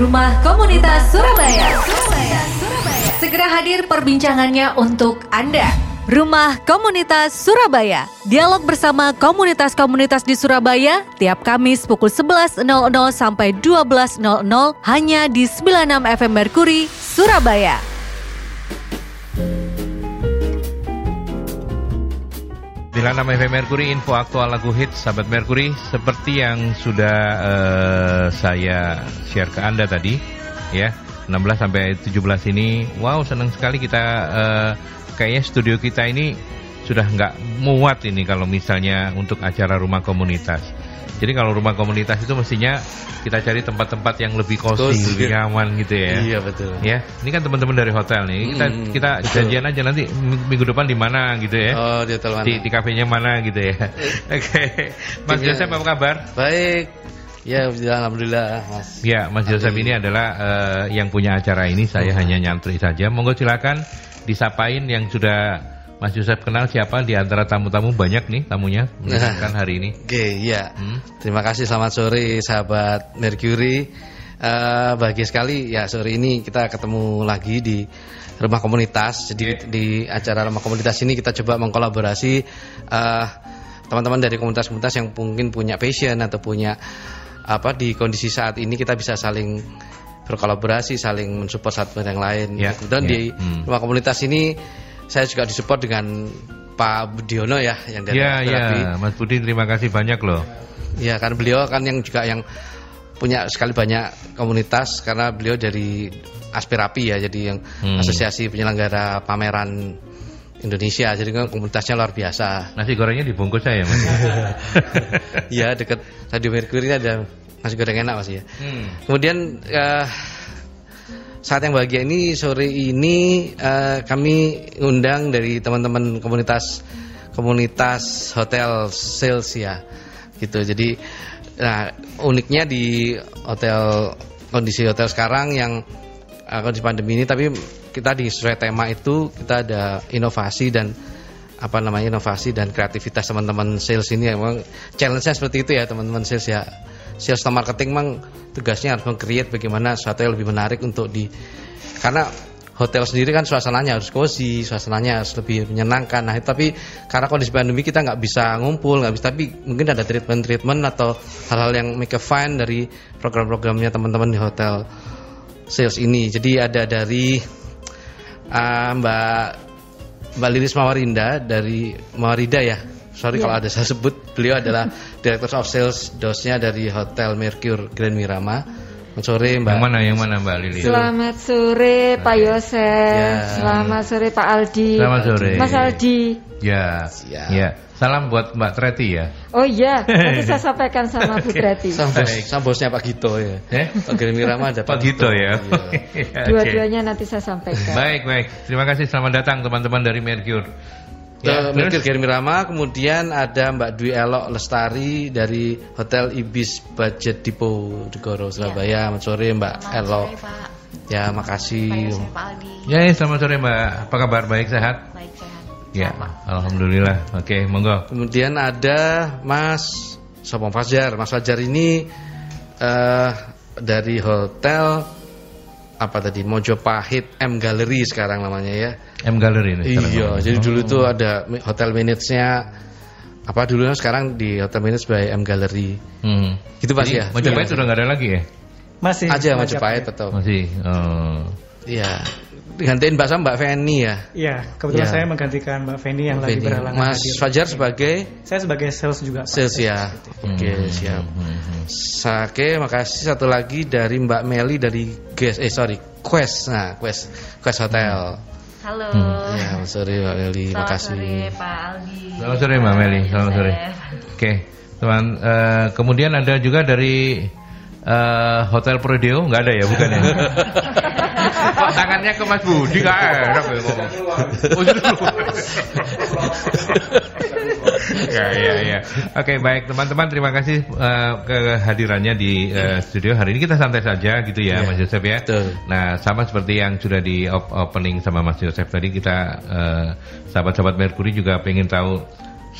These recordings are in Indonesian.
Rumah Komunitas Surabaya. Surabaya. Surabaya. Segera hadir perbincangannya untuk Anda. Rumah Komunitas Surabaya. Dialog bersama komunitas-komunitas di Surabaya tiap Kamis pukul 11.00 sampai 12.00 hanya di 96 FM Merkuri, Surabaya. Bila nama FM Mercury, info aktual lagu hits sahabat Mercury. Seperti yang sudah uh, saya share ke Anda tadi ya. 16 sampai 17 ini wow senang sekali kita uh, kayaknya studio kita ini sudah nggak muat ini kalau misalnya untuk acara rumah komunitas jadi kalau rumah komunitas itu mestinya kita cari tempat-tempat yang lebih cozy, lebih nyaman gitu ya. Iya betul. Ya, ini kan teman-teman dari hotel nih. Kita hmm, kita janjian aja nanti minggu depan di mana gitu ya. Oh di hotel mana? Di, di kafenya mana gitu ya. Oke, okay. Mas Joseph apa kabar? Baik. Ya, alhamdulillah, Mas. Ya, Mas Joseph ini adalah uh, yang punya acara ini. Saya hanya nyantri saja. Monggo silakan disapain yang sudah Mas Yusuf kenal siapa di antara tamu-tamu banyak nih tamunya kan hari ini. Oke, okay, ya. Hmm? Terima kasih selamat sore sahabat Mercury. Uh, bahagia sekali ya sore ini kita ketemu lagi di rumah komunitas. Jadi okay. di acara rumah komunitas ini kita coba mengkolaborasi uh, teman-teman dari komunitas-komunitas yang mungkin punya passion atau punya apa di kondisi saat ini kita bisa saling berkolaborasi, saling mensupport satu dengan yang lain. Yeah. Dan yeah. di hmm. rumah komunitas ini saya juga disupport dengan Pak Budiono ya yang dari ya, Ya, Mas Budi terima kasih banyak loh. Ya, kan beliau kan yang juga yang punya sekali banyak komunitas karena beliau dari Aspirapi ya, jadi yang hmm. asosiasi penyelenggara pameran Indonesia. Jadi kan komunitasnya luar biasa. Nasi gorengnya dibungkus saya Mas. ya, dekat Radio Mercury ada nasi goreng enak Mas ya. Hmm. Kemudian uh, saat yang bahagia ini sore ini uh, kami undang dari teman-teman komunitas komunitas hotel sales ya gitu jadi nah uniknya di hotel kondisi hotel sekarang yang uh, kondisi pandemi ini tapi kita di sesuai tema itu kita ada inovasi dan apa namanya inovasi dan kreativitas teman-teman sales ini. Memang challenge-nya seperti itu ya teman-teman sales ya. Sales marketing memang tugasnya harus meng-create bagaimana sesuatu yang lebih menarik untuk di karena hotel sendiri kan suasananya harus cozy, suasananya harus lebih menyenangkan. Nah, tapi karena kondisi pandemi kita nggak bisa ngumpul, nggak bisa. Tapi mungkin ada treatment-treatment atau hal-hal yang make a fun dari program-programnya teman-teman di hotel sales ini. Jadi ada dari uh, Mbak Mbak Lilis Mawarinda dari Mawarida ya sorry yeah. kalau ada saya sebut beliau adalah Director of Sales dosnya dari Hotel Mercure Grand Mirama Selamat sore Mbak. Yang mana yang mana Mbak Lili? Selamat sore Pak Yosef. Ya. Selamat sore Pak Aldi. Selamat sore. Mas Aldi. Ya. Ya. ya. Salam buat Mbak Treti ya. Oh iya, nanti saya sampaikan sama Bu Treti. Sama, bos, sama bosnya Pak Gito ya. Eh? Pak Gilmi Rama ada Pak, Pak Gito, ya. Iya. Dua-duanya nanti saya sampaikan. Baik, baik. Terima kasih selamat datang teman-teman dari Mercure. Ya, Mikir Germi Rama, kemudian ada Mbak Dwi Elok Lestari dari Hotel Ibis Budget Depot Goro Surabaya. Ya. Selamat sore Mbak selamat Elok. Sore, Pak. Ya, makasih. Ya, ya, selamat sore Mbak. Apa kabar? Baik sehat? Baik sehat. Ya, alhamdulillah. Oke, monggo. Kemudian ada Mas Sopong Fajar. Mas Fajar ini uh, dari hotel apa tadi Mojopahit M Gallery sekarang namanya ya. M Gallery ini. Iya, jadi oh. dulu tuh ada hotel minutes-nya apa dulu sekarang di hotel minutes by M Gallery. Hmm. Gitu Pak ya. Mojopahit iya. sudah nggak ada lagi ya? Masih. Aja Mojopahit atau. Masih. Oh. Iya digantiin Mbak Sam Mbak Feni ya. Iya, kebetulan ya. saya menggantikan Mbak Feni yang Mbak lagi berhalangan Mas hadir. Fajar sebagai Saya sebagai sales juga. Sales ya. Oke, okay, hmm, siap. Hmm, hmm, hmm. Sake, makasih satu lagi dari Mbak Meli dari Guest eh sorry, Quest. Nah, Quest Quest Hotel. Halo. Hmm. Ya, sore Mbak Meli, Selamat makasih. Sore Pak Aldi. Selamat sore Mbak Meli, selamat sore. Oke. Okay. Teman, uh, kemudian ada juga dari uh, Hotel Prodeo, nggak ada ya, bukan ya? Kok tangannya ke Mas Budi gak enak ya ngomong. Ya ya ya. Oke baik teman-teman terima kasih uh, kehadirannya di uh, studio hari ini kita santai saja gitu ya, yeah. Mas Yosef ya. Betul. Nah sama seperti yang sudah di opening sama Mas Yosef tadi kita uh, sahabat-sahabat Mercury juga pengen tahu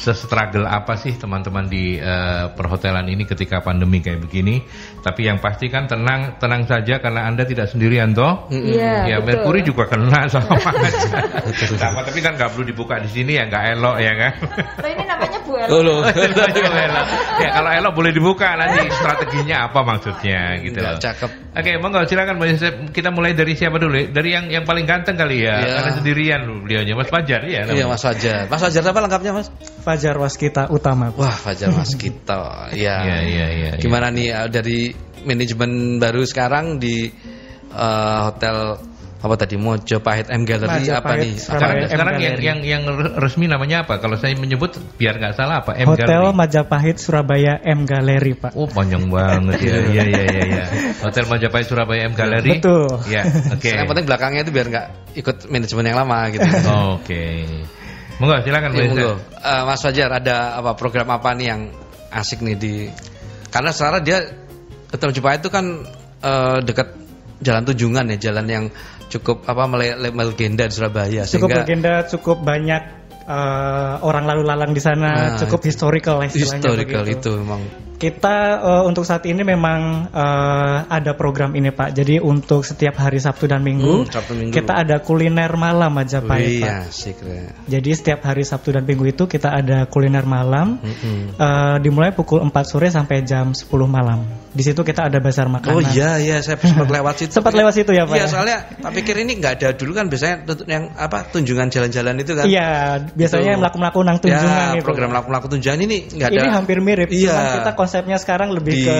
sestruggle apa sih teman-teman di uh, perhotelan ini ketika pandemi kayak begini. Tapi yang pasti kan tenang tenang saja karena Anda tidak sendirian toh. Iya, ya betul. Merkuri juga kena sama aja. sama tapi kan nggak perlu dibuka di sini ya nggak elok ya kan. Nah, ini namanya Bu Ella. Oh, loh. elok. ya kalau elok boleh dibuka nanti strateginya apa maksudnya gitu loh. cakep. Oke, monggo silakan. Kita mulai dari siapa dulu? Dari yang yang paling ganteng kali ya. Iya. Karena sendirian lu beliaunya Mas Fajar ya. Iya namanya. Mas Fajar. Mas Fajar apa lengkapnya Mas? Fajar Waskita Utama. Wah Fajar Mas kita. Iya. Iya, iya, iya. Gimana nih uh, dari manajemen baru sekarang di uh, hotel apa tadi Mojopahit M Gallery Majapahit apa nih? Sekarang, M sekarang yang, yang yang resmi namanya apa? Kalau saya menyebut biar nggak salah apa? M Hotel Gallery. Majapahit Surabaya M Gallery, Pak. Oh panjang banget ya, iya iya iya. iya. Hotel Majapahit Surabaya M Gallery. Betul. Ya, oke. Yang penting belakangnya itu biar nggak ikut manajemen yang lama gitu. Oke. Monggo silakan Ya, Mas monggo. Yosef. Eh, Mas Fajar ada apa program apa nih yang asik nih di karena sekarang dia Hotel Mojopahit itu kan eh, dekat jalan Tunjungan ya, jalan yang cukup apa mele- le- melegenda di Surabaya Cukup sehingga legenda, cukup banyak eh, orang lalu lalang di sana, Nah, cukup historical lah istilahnya historical begitu. itu memang Kita eh, untuk saat ini memang eh, ada program ini Pak. Jadi untuk setiap hari Sabtu dan Minggu, Hmm, Sabtu Minggu. kita ada kuliner malam Majapahit Pak. asik ya. Jadi setiap hari Sabtu dan Minggu itu kita ada kuliner malam. Mm-mm. eh, dimulai pukul 4 sore sampai jam 10 malam. Di situ kita ada bazar makanan. Oh iya iya saya sempat lewat situ. Sempat lewat situ ya, Pak, Iya ya? soalnya tak pikir ini nggak ada dulu kan biasanya yang apa tunjungan jalan-jalan itu kan. Iya, biasanya melaku-melaku nang tunjungan ya, itu. program melaku-melaku tunjungan ini nggak ada. Ini hampir mirip, Iya. cuman kita konsepnya sekarang lebih Di- ke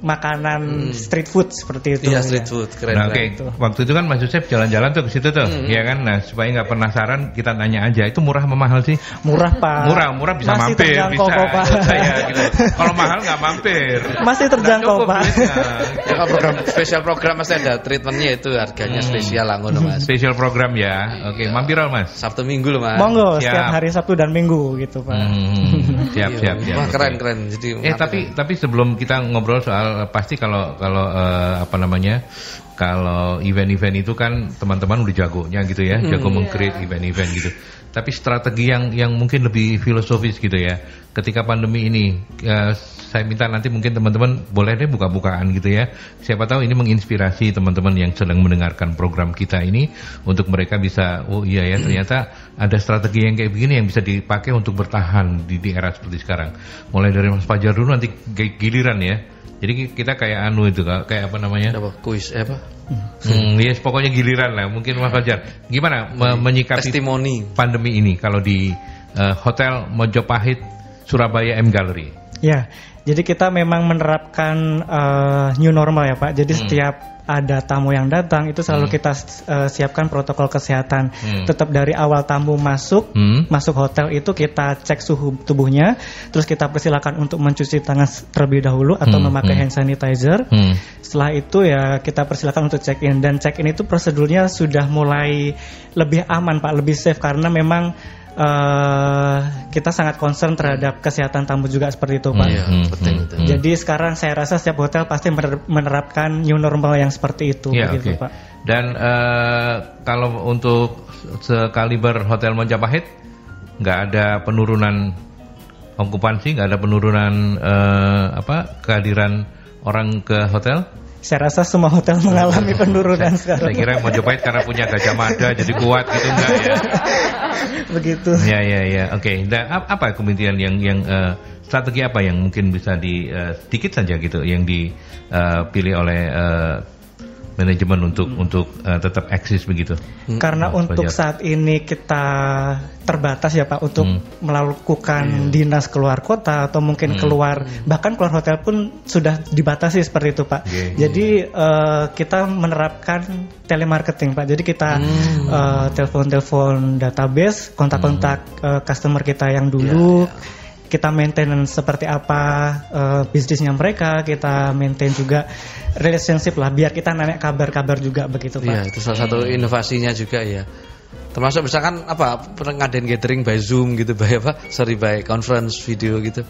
makanan street food seperti itu. Iya ya. street food keren. Nah, oke. keren. Waktu itu kan Mas Yosef jalan-jalan tuh ke situ tuh, Hmm. ya kan? Nah, supaya nggak penasaran, kita tanya aja, itu murah apa mahal sih? Murah pak. Murah, murah bisa Masih mampir, terjangkau bisa. kok, pak. saya gitu. Kalau mahal nggak mampir. Masih terjangkau, cukup Pak. Ya kalau program spesial program pasti ada treatmentnya itu harganya spesial lah ngono mas. Special program ya. Oke, mampir al Mas. Sabtu Minggu loh mas. Monggo Siap. setiap hari Sabtu dan Minggu gitu pak. Hmm, siap, Iya. siap, siap. Wah keren keren. Jadi Eh mantap tapi tapi sebelum kita ngobrol soal pasti kalau kalau eh, apa namanya kalau event-event itu kan teman-teman udah jagonya gitu ya, jago meng-create event-event gitu. Tapi strategi yang yang mungkin lebih filosofis gitu ya. Ketika pandemi ini eh, saya minta nanti mungkin teman-teman boleh deh buka-bukaan gitu ya. Siapa tahu ini menginspirasi teman-teman yang sedang mendengarkan program kita ini untuk mereka bisa oh iya ya ternyata ada strategi yang kayak begini yang bisa dipakai untuk bertahan di, di era seperti sekarang. Mulai dari Mas Fajar dulu nanti gi- giliran ya. Jadi kita kayak anu itu kayak apa namanya? apa kuis eh, apa? Hmm, yes, pokoknya giliran lah. Mungkin Mas Fajar, gimana me- menyikapi Testimoni. pandemi ini kalau di eh, Hotel Mojopahit Surabaya M Gallery? Ya, jadi kita memang menerapkan eh, new normal ya Pak. Jadi setiap ada tamu yang datang itu selalu kita eh, siapkan protokol kesehatan. Hmm. Tetap dari awal tamu masuk, Hmm. masuk hotel itu kita cek suhu tubuhnya, terus kita persilakan untuk mencuci tangan terlebih dahulu atau Hmm, memakai hmm. hand sanitizer. Hmm. Setelah itu ya kita persilakan untuk check in dan check in itu prosedurnya sudah mulai lebih aman Pak, lebih safe karena memang eh, kita sangat concern terhadap kesehatan tamu juga seperti itu Pak. Iya Hmm, betul hmm, betul. hmm. Jadi sekarang saya rasa setiap hotel pasti mener- menerapkan new normal yang seperti itu Ya, begitu oke. Pak. Dan eh, kalau untuk sekaliber Hotel Majapahit nggak ada penurunan okupansi, nggak ada penurunan eh, apa kehadiran orang ke hotel? Saya rasa semua hotel mengalami penurunan Saya sekarang. kira Majapahit karena punya Gajah Mada jadi kuat gitu enggak ya? begitu. Ya ya ya. Oke. Dan ap- apa kemudian yang yang eh, strategi apa yang mungkin bisa di eh, sedikit saja gitu yang dipilih oleh eh, manajemen untuk untuk eh, tetap eksis begitu? Karena Mas untuk saat ini kita terbatas ya Pak untuk Hmm. melakukan dinas keluar kota atau mungkin keluar bahkan keluar hotel pun sudah dibatasi seperti itu Pak. Oke. Jadi eh, kita menerapkan telemarketing Pak. Jadi kita eh, telepon-telepon database, kontak-kontak eh, customer kita yang dulu. Kita maintain seperti apa eh, bisnisnya mereka, kita maintain juga relationship lah biar kita nanya kabar-kabar juga begitu Pak. Iya itu salah satu inovasinya juga ya. Termasuk misalkan apa pernah ngadain gathering by Zoom gitu by apa? Sorry by conference video gitu.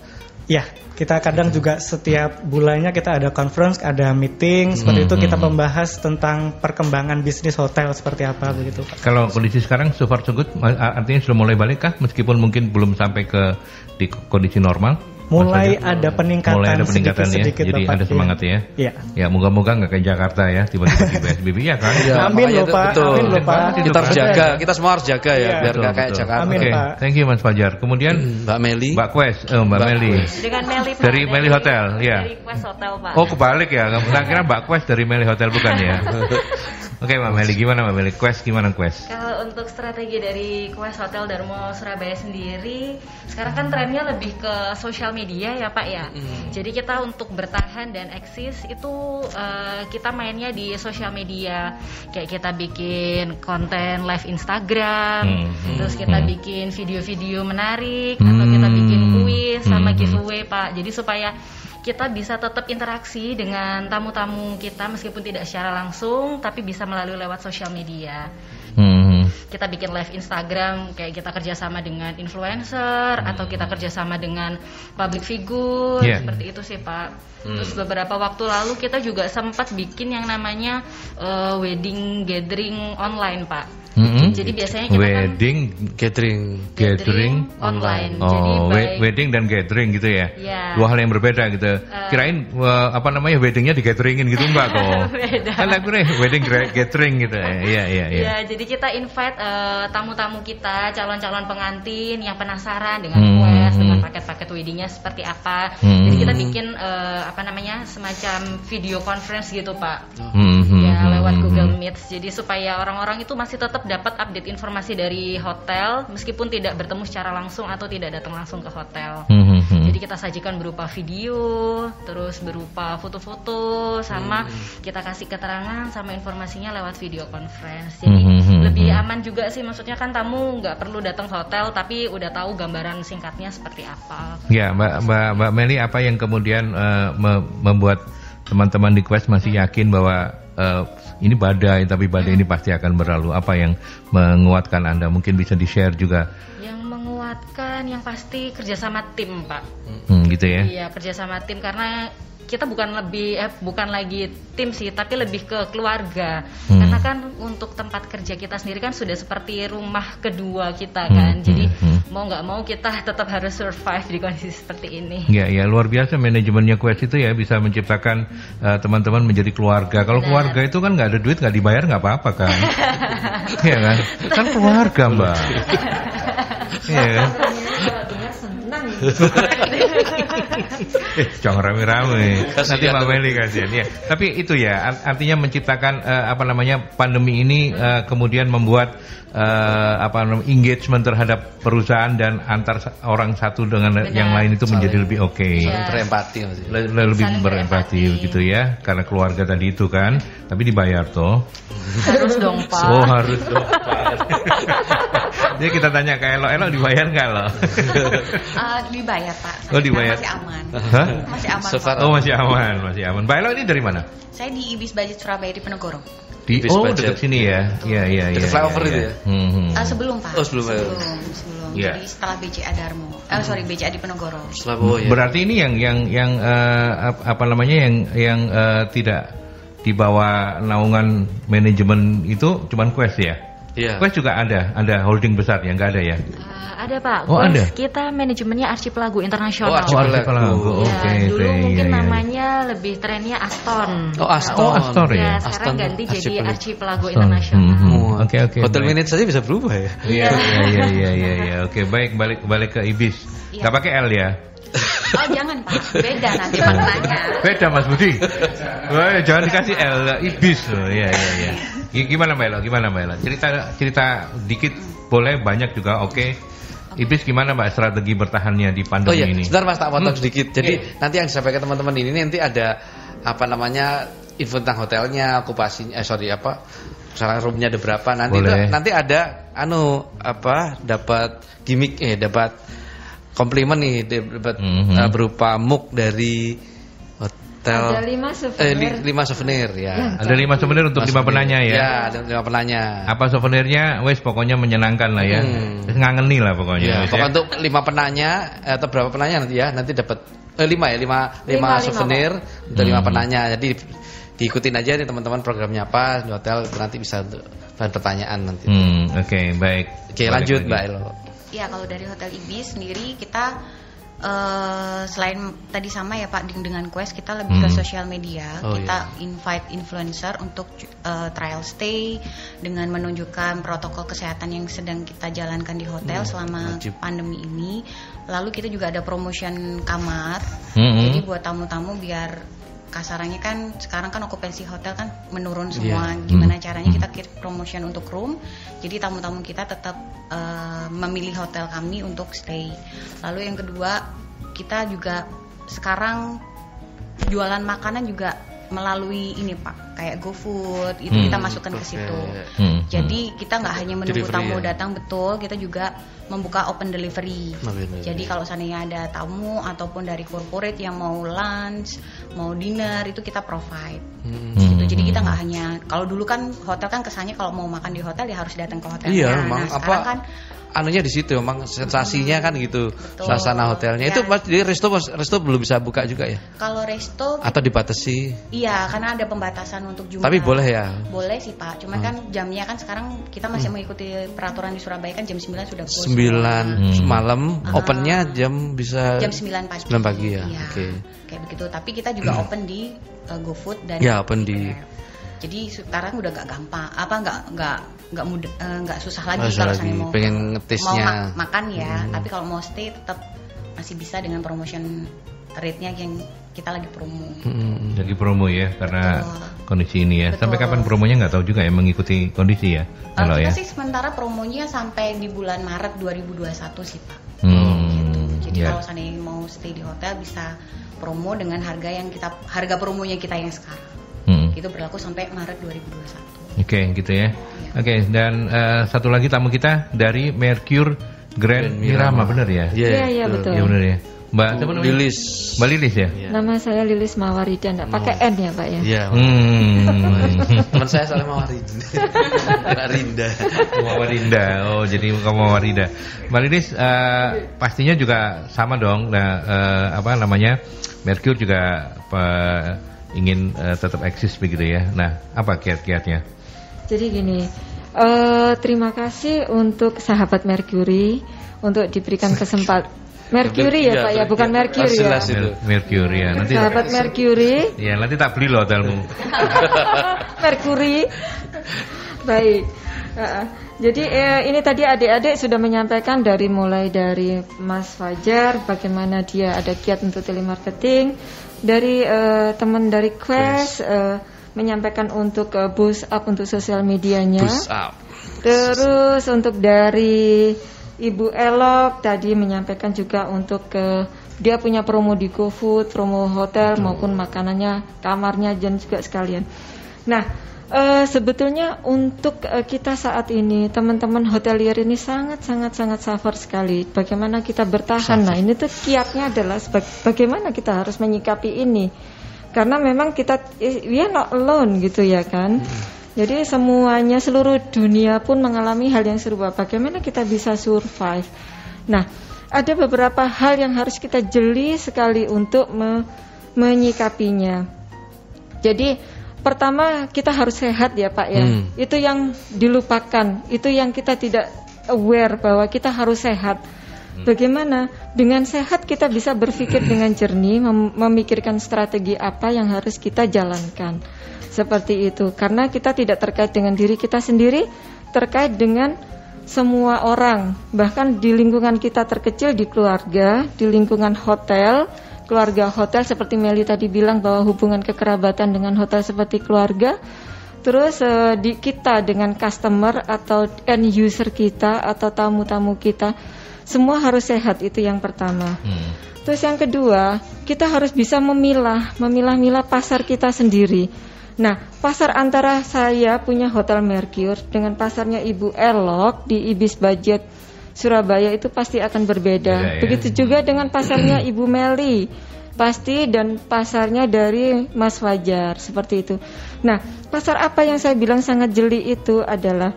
Ya, kita kadang juga setiap bulannya kita ada conference, ada meeting, seperti itu kita membahas tentang perkembangan bisnis hotel seperti apa begitu Pak. Kalau kondisi sekarang so far so good, artinya sudah mulai balik kah? Meskipun mungkin belum sampai ke di kondisi normal? Mulai Fajar? ada peningkatan, mulai ada peningkatan ya, sedikit-sedikit, jadi Bapak. ada semangat ya. Iya. Ya moga-moga nggak kayak Jakarta ya, tiba-tiba di PSBB ya kan? Ya, Amin loh, Pak. betul. Amin loh, Pak. Kita harus jaga, kita semua harus jaga ya, Iya. biar nggak kayak. Jakarta. Amin, Oke, Pak. thank you Mas Fajar. Kemudian Mbak Meli. Mbak Quest, oh, Mbak, Mbak Meli. Dengan Meli Pak. dari Meli Hotel, ya. Dari Quest Hotel Pak. Oh kebalik ya, nggak kira Mbak Quest dari Meli Hotel bukan ya? Oke Mbak Meli, gimana Mbak Meli? Quest gimana Quest? Kalau untuk strategi dari Quest Hotel Darmo Surabaya sendiri, sekarang kan trennya lebih ke sosial media ya Pak ya. Jadi kita untuk bertahan dan eksis itu eh, kita mainnya di sosial media. Kayak kita bikin konten live Instagram, Hmm. terus kita Hmm. bikin video-video menarik, atau kita bikin Hmm. kuis sama Hmm. giveaway Pak. Jadi supaya kita bisa tetap interaksi dengan tamu-tamu kita meskipun tidak secara langsung tapi bisa melalui lewat sosial media. Hmm. kita bikin live Instagram kayak kita kerjasama dengan influencer atau kita kerjasama dengan public figure Yeah. seperti itu sih pak. Terus beberapa waktu lalu kita juga sempat bikin yang namanya eh, wedding gathering online pak Hmm. jadi biasanya kita kan Wedding Gathering. gathering online, Oh, jadi wedding dan gathering gitu ya? Iya. Dua hal yang berbeda gitu. Kirain eh, apa namanya weddingnya di gatheringin gitu enggak kok? Beda. Kan aku nih wedding gathering gitu. Iya iya iya. Ya, jadi kita invite eh, tamu-tamu kita, calon-calon pengantin yang penasaran dengan Hmm, quest, dengan hmm. paket-paket weddingnya seperti apa. Hmm. Jadi kita bikin eh, apa namanya semacam video conference gitu, Pak. Hmm, hmm, ya, hmm, lewat hmm, Google hmm. Meet. Jadi supaya orang-orang itu masih tetap dapat update informasi dari hotel, meskipun tidak bertemu secara langsung atau tidak datang langsung ke hotel. Hmm, hmm, hmm. Jadi kita sajikan berupa video, terus berupa foto-foto, sama kita kasih keterangan sama informasinya lewat video conference. Jadi Hmm, hmm, lebih hmm. aman juga sih, maksudnya kan tamu nggak perlu datang ke hotel, tapi udah tahu gambaran singkatnya seperti apa. Ya, Mbak Mbak Mbak Meli apa yang kemudian me- membuat teman-teman di Quest masih yakin bahwa eh, ini badai tapi badai ini pasti akan berlalu. Apa yang menguatkan Anda? Mungkin bisa di-share juga. Yang menguatkan, yang pasti kerjasama tim, Pak. Hmm, gitu ya. Iya kerjasama tim karena kita bukan lebih eh, bukan lagi tim sih tapi lebih ke keluarga Hmm. karena kan untuk tempat kerja kita sendiri kan sudah seperti rumah kedua kita Hmm, kan jadi hmm, hmm. mau nggak mau kita tetap harus survive di kondisi seperti ini Ya, ya luar biasa manajemennya Quest itu ya bisa menciptakan eh, teman-teman menjadi keluarga. Kalau Benar. keluarga itu kan nggak ada duit nggak dibayar nggak apa-apa kan? Iya kan? Kan keluarga mbak. Iya kan? Eh, Jangan rame-rame. Nanti. Mbak Meli kasihan ya. Tapi itu ya art- artinya menciptakan eh, apa namanya pandemi ini eh, kemudian membuat eh, apa namanya engagement terhadap perusahaan dan antar orang satu dengan Benar. yang lain itu menjadi lebih oke. Iya. Berempati maksudnya. Le- le- lebih Saling berempati berempati. gitu ya karena keluarga tadi itu kan tapi dibayar toh harus dong pak oh harus dong Pak. jadi kita tanya ke Elo Elo dibayar nggak lo Eh, dibayar pak. Oh, dibayar. Masih aman. Hah? Masih aman. So far- Pak. oh masih aman masih aman Mbak Elo ini dari mana Saya di Ibis Budget Surabaya di Penegoro. di Bis oh budget. dekat sini ya iya iya iya Dekat flyover iya, itu iya. ya? Hmm, hmm. Eh, sebelum pak. Oh, sebelum. Sebelum. sebelum. Iya. Jadi setelah BCA Darmo. Eh sorry BCA di Penegoro. Setelah oh, ya. berarti ini yang yang yang eh, ap- apa namanya yang yang eh, tidak di bawah naungan manajemen itu cuman Quest ya Iya. Quest juga ada ada holding besar ya nggak ada ya Eh, ada pak Oh, Quest ada? kita manajemennya Archipelago Internasional Oh, Archipelago. Archipelago. Ya, Oke, dulu iya, mungkin iya. namanya lebih trennya Aston. Oh, Aston. Oh, Aston ya? Ya, sekarang Aston ganti jadi Archipelago. Archipelago Hmm, Internasional. hmm. Wah. Oke, oke, Hotel baik. minute saja bisa berubah ya. Iya iya iya iya iya iya. Oke baik balik balik ke Ibis. Iya. Gak pakai L ya? Oh jangan pak. Beda nanti maknanya. Beda Mas Budi. Wah, jangan dikasih L Ibis. Oh, iya iya iya. G- Gimana Mbak Elo? Gimana Mbak Elo? Cerita cerita dikit boleh banyak juga oke. Ibis gimana Mbak strategi bertahannya di Oh pandemi iya, ini? sebentar Mas tak potong Hmm. sedikit. Jadi Iya. nanti yang disampaikan teman-teman ini nanti ada apa namanya info tentang hotelnya, okupasinya, eh sorry apa, misalnya roomnya ada berapa. Nanti itu, Boleh. nanti ada anu apa dapat gimmick eh dapat komplimen nih dapat Mhm. eh, berupa muk dari hot- hotel. Ada lima Eh, souvenir. li- lima souvenir ya. Ada lima souvenir untuk lima penanya ya. Ya, ada lima penanya. Apa souvenirnya? Wes pokoknya menyenangkan lah ya. Hmm. Wes ngangeni lah pokoknya. Ya, wes, pokoknya ya. untuk lima penanya eh, atau berapa penanya nanti ya, nanti dapat eh, lima ya, lima, lima, Lima, souvenir untuk lima Hmm. penanya. Jadi diikutin aja nih teman-teman programnya apa di hotel nanti bisa untuk bahan pertanyaan nanti. Hmm, oke, baik. Oke, Balik lanjut lagi. Mbak Elo. Ya kalau dari Hotel Ibis sendiri kita eh, selain tadi sama ya Pak dengan- dengan Quest kita lebih ke Hmm. sosial media. Oh, kita invite influencer untuk eh, trial stay dengan menunjukkan protokol kesehatan yang sedang kita jalankan di hotel Hmm, selama wajib. pandemi ini. Lalu kita juga ada promotion kamar. Hmm, Jadi buat tamu-tamu biar kasarannya kan sekarang kan okupansi hotel kan menurun semua. Iya. Gimana Hmm. caranya Hmm. kita kirim promotion untuk room. Jadi tamu-tamu kita tetap eh, memilih hotel kami untuk stay. Lalu yang kedua, kita juga sekarang jualan makanan juga melalui ini Pak, kayak GoFood itu Hmm. kita masukkan ke situ. Hmm, Jadi kita nggak hanya menunggu Delivery tamu ya? datang betul, kita juga membuka open delivery. Jadi kalau seandainya ada tamu ataupun dari corporate yang mau lunch, mau dinner itu kita provide. Hmm. Hmm. Gitu. Jadi kita nggak hanya kalau dulu kan hotel kan kesannya kalau mau makan di hotel ya harus datang ke hotel. Iya, nah, emang sekarang apa kan anunya di situ emang sensasinya kan gitu. Betul. Suasana hotelnya Ya. itu Mas di resto resto belum bisa buka juga ya? kalau resto Atau dibatasi? iya karena ada pembatasan untuk jumlah. Tapi boleh ya? Boleh sih Pak, cuman Hmm. kan jamnya kan sekarang kita masih mengikuti peraturan di Surabaya kan jam 9 sudah close. 9 Hmm. malam, Ah. opennya jam bisa jam 9 pagi. 9 pagi ya. Iya, Oke. Kayak begitu. Tapi kita juga open di uh, GoFood dan Ya, open di- Jadi sekarang udah gak gampang, apa nggak nggak nggak mudah eh, nggak susah lagi kalau lagi, saya mau pengen mau ngetisnya. ma- makan ya. Hmm. Tapi kalau mau stay tetap masih bisa dengan promotion rate-nya yang kita lagi promo. Hmm. Jadi promo ya karena Betul. kondisi ini ya. Betul. Sampai kapan promonya nggak tahu juga ya mengikuti kondisi ya. Uh, Kalau kita ya. sih sementara promonya sampai di bulan Maret 2021 sih Pak. Hmm, Gitu. Jadi ya. kalau seandainya mau stay di hotel bisa promo dengan harga yang kita harga promonya kita yang sekarang. Hmm. Itu berlaku sampai Maret 2021. Oke, gitu ya. Iya. Oke, dan eh, satu lagi tamu kita dari Mercure Grand Grand Mirama, Mirama. bener ya? Iya, iya, betul. Iya bener ya. Mbak siapa namanya? Lilis. Mbak Lilis ya? Iya. Nama saya Lilis Mawarida, enggak pakai N ya Pak ya? Iya. Hmm. Teman saya soalnya mau Rinda. Rinda. Mawarinda. Oh, jadi kamu Mawarinda. Mbak Lilis eh, pastinya juga sama dong. Nah, eh, apa namanya? Mercure juga eh, ingin eh, tetap eksis begitu ya. Nah, apa kiat-kiatnya? Jadi gini, eh, terima kasih untuk sahabat Mercury untuk diberikan kesempatan. Mercury ya Iya, Pak ya, bukan Mercury ya. jelas itu. Mer- Mercure ya. Nanti Sahabat Mercury, ya nanti tak beli loh hotelmu. Mercury. Baik. Uh, jadi eh, ini tadi adik-adik sudah menyampaikan dari mulai dari Mas Fajar bagaimana dia ada kiat untuk telemarketing, dari eh, teman dari Quest eh, menyampaikan untuk eh, boost up untuk sosial medianya. Up. Terus untuk dari Ibu Elok tadi menyampaikan juga untuk ke dia punya promo di GoFood, promo hotel maupun makanannya, kamarnya dan juga sekalian. Nah, eh, sebetulnya untuk eh, kita saat ini teman-teman hotelier ini sangat sangat sangat suffer sekali. Bagaimana kita bertahan? Nah, ini tuh kiatnya adalah sebag- bagaimana kita harus menyikapi ini. Karena memang kita eh, we are not alone gitu ya kan. Jadi semuanya seluruh dunia pun mengalami hal yang serupa. Bagaimana kita bisa survive? Nah, ada beberapa hal yang harus kita jeli sekali untuk me- menyikapinya. Jadi pertama kita harus sehat ya Pak ya. Hmm. Itu yang dilupakan, itu yang kita tidak aware bahwa kita harus sehat. Bagaimana dengan sehat kita bisa berpikir dengan jernih, mem- memikirkan strategi apa yang harus kita jalankan. Seperti itu. Karena kita tidak terkait dengan diri kita sendiri, terkait dengan semua orang, bahkan di lingkungan kita terkecil di keluarga, di lingkungan hotel, keluarga hotel seperti Meli tadi bilang bahwa hubungan kekerabatan dengan hotel seperti keluarga. Terus eh, di kita dengan customer atau end user kita atau tamu-tamu kita semua harus sehat itu yang pertama. Hmm. Terus yang kedua, kita harus bisa memilah, memilah-milah pasar kita sendiri. Nah, pasar antara saya punya Hotel Mercure dengan pasarnya Ibu Elok di Ibis Budget Surabaya itu pasti akan berbeda. Beda ya. Begitu juga dengan pasarnya Ibu Meli pasti dan pasarnya dari Mas Fajar seperti itu. Nah, pasar apa yang saya bilang sangat jeli itu adalah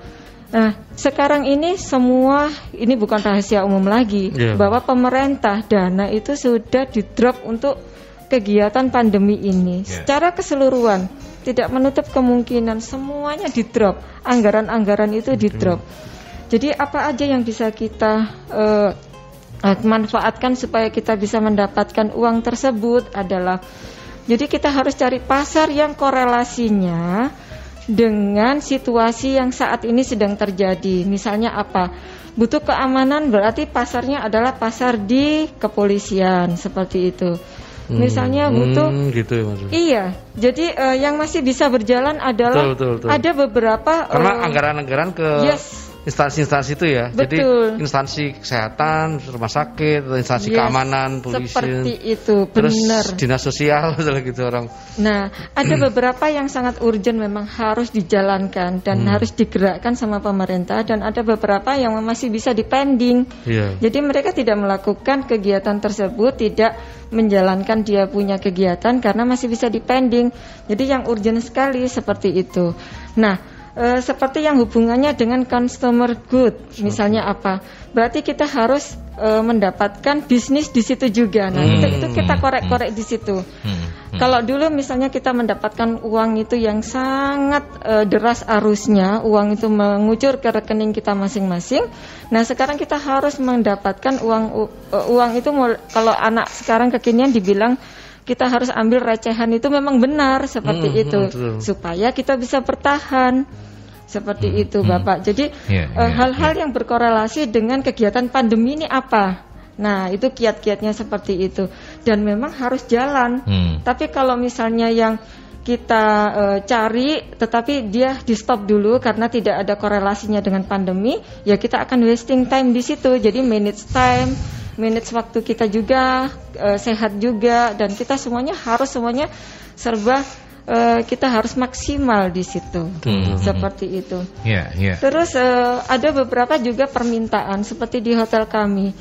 Nah, sekarang ini semua ini bukan rahasia umum lagi yeah. bahwa pemerintah dana itu sudah di drop untuk kegiatan pandemi ini yeah. secara keseluruhan tidak menutup kemungkinan semuanya di drop anggaran-anggaran itu di drop. Jadi apa aja yang bisa kita uh, manfaatkan supaya kita bisa mendapatkan uang tersebut adalah jadi kita harus cari pasar yang korelasinya dengan situasi yang saat ini sedang terjadi. Misalnya apa? Butuh keamanan berarti pasarnya adalah pasar di kepolisian seperti itu. Hmm. Misalnya butuh hmm, gitu ya maksudnya. Iya. Jadi uh, yang masih bisa berjalan adalah betul, betul, betul. ada beberapa karena uh, anggaran-anggaran ke yes instansi-instansi itu ya. Betul. Jadi instansi kesehatan, rumah sakit, instansi yes, keamanan, polisi. Seperti itu, benar. Terus dinas sosial gitu orang. Nah, ada beberapa yang sangat urgent memang harus dijalankan dan hmm. harus digerakkan sama pemerintah dan ada beberapa yang masih bisa dipending. Yeah. Jadi mereka tidak melakukan kegiatan tersebut, tidak menjalankan dia punya kegiatan karena masih bisa dipending. Jadi yang urgent sekali seperti itu. Nah, e, seperti yang hubungannya dengan consumer good, misalnya apa? Berarti kita harus e, mendapatkan bisnis di situ juga. Nah, hmm. itu itu kita korek-korek di situ. Hmm. Hmm. Kalau dulu misalnya kita mendapatkan uang itu yang sangat e, deras arusnya, uang itu mengucur ke rekening kita masing-masing. Nah, sekarang kita harus mendapatkan uang uang itu kalau anak sekarang kekinian dibilang kita harus ambil recehan itu memang benar seperti hmm, itu betul. supaya kita bisa bertahan seperti hmm, itu hmm. Bapak. Jadi iya, iya, hal-hal yeah, yeah, yeah. yang berkorelasi dengan kegiatan pandemi ini apa? Nah, itu kiat-kiatnya seperti itu dan memang harus jalan. Hmm. Tapi kalau misalnya yang kita uh, cari tetapi dia di stop dulu karena tidak ada korelasinya dengan pandemi, ya kita akan wasting time di situ. Jadi minutes time manage waktu kita juga uh, sehat juga dan kita semuanya harus semuanya serba uh, kita harus maksimal di situ hmm. seperti itu. Yeah, yeah. Terus uh, ada beberapa juga permintaan seperti di hotel kami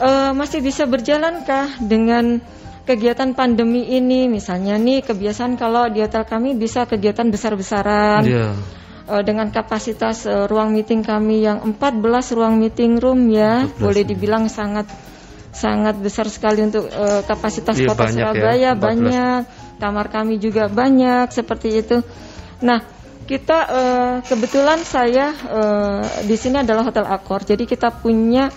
uh, masih bisa berjalankah dengan kegiatan pandemi ini misalnya nih kebiasaan kalau di hotel kami bisa kegiatan besar-besaran. Yeah dengan kapasitas uh, ruang meeting kami yang 14 ruang meeting room ya, boleh ya. dibilang sangat sangat besar sekali untuk uh, kapasitas iya, kota banyak ya, Surabaya ya, banyak, kamar kami juga banyak seperti itu. Nah, kita uh, kebetulan saya uh, di sini adalah Hotel Akor, jadi kita punya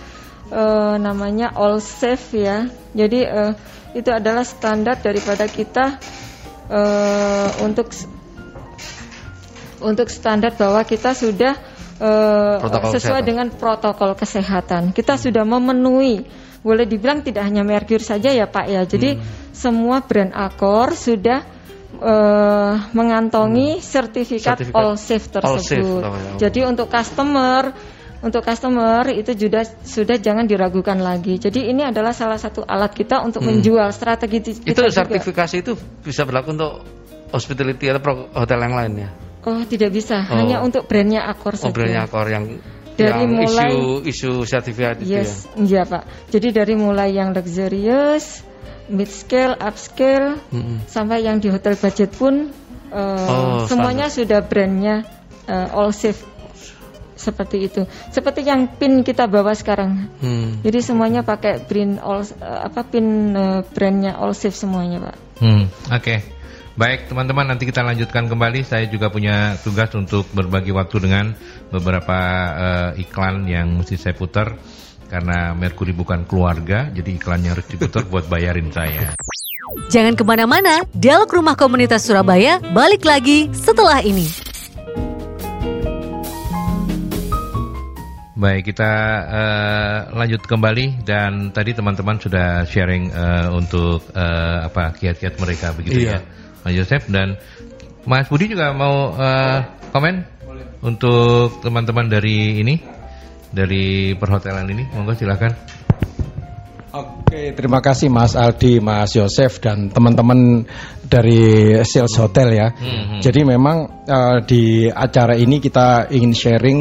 uh, namanya All Safe ya. Jadi uh, itu adalah standar daripada kita uh, untuk untuk standar bahwa kita sudah uh, sesuai kesehatan. dengan protokol kesehatan. Kita hmm. sudah memenuhi boleh dibilang tidak hanya Mercury saja ya Pak ya. Jadi hmm. semua brand Accor sudah uh, mengantongi hmm. sertifikat, sertifikat all safe tersebut. All safe, ya. Jadi untuk customer untuk customer itu sudah sudah jangan diragukan lagi. Jadi ini adalah salah satu alat kita untuk hmm. menjual strategi kita Itu sertifikasi juga. itu bisa berlaku untuk hospitality atau hotel yang lain ya? Oh tidak bisa, oh. hanya untuk brandnya Accor oh, saja. Oh brandnya Accor yang dari yang mulai isu isu sertifikat yes, itu ya. Iya Pak. Jadi dari mulai yang luxurious, mid scale, upscale, mm-hmm. sampai yang di hotel budget pun uh, oh, semuanya standar. sudah brandnya uh, all safe seperti itu. Seperti yang pin kita bawa sekarang. Hmm. Jadi semuanya pakai print all uh, apa pin uh, brandnya all safe semuanya Pak. Hmm. Oke. Okay. Baik teman-teman nanti kita lanjutkan kembali Saya juga punya tugas untuk berbagi waktu dengan beberapa uh, iklan yang mesti saya putar Karena Merkuri bukan keluarga jadi iklannya harus diputar buat bayarin saya Jangan ke mana-mana, Dialog Rumah Komunitas Surabaya balik lagi setelah ini Baik, kita uh, lanjut kembali dan tadi teman-teman sudah sharing uh, untuk uh, apa kiat-kiat mereka begitu iya. ya. Mas Yosef dan Mas Budi juga mau uh, komen Boleh. untuk teman-teman dari ini dari perhotelan ini monggo silakan. Oke, terima kasih Mas Aldi, Mas Yosef dan teman-teman dari Sales Hotel ya. Hmm, hmm. Jadi memang uh, di acara ini kita ingin sharing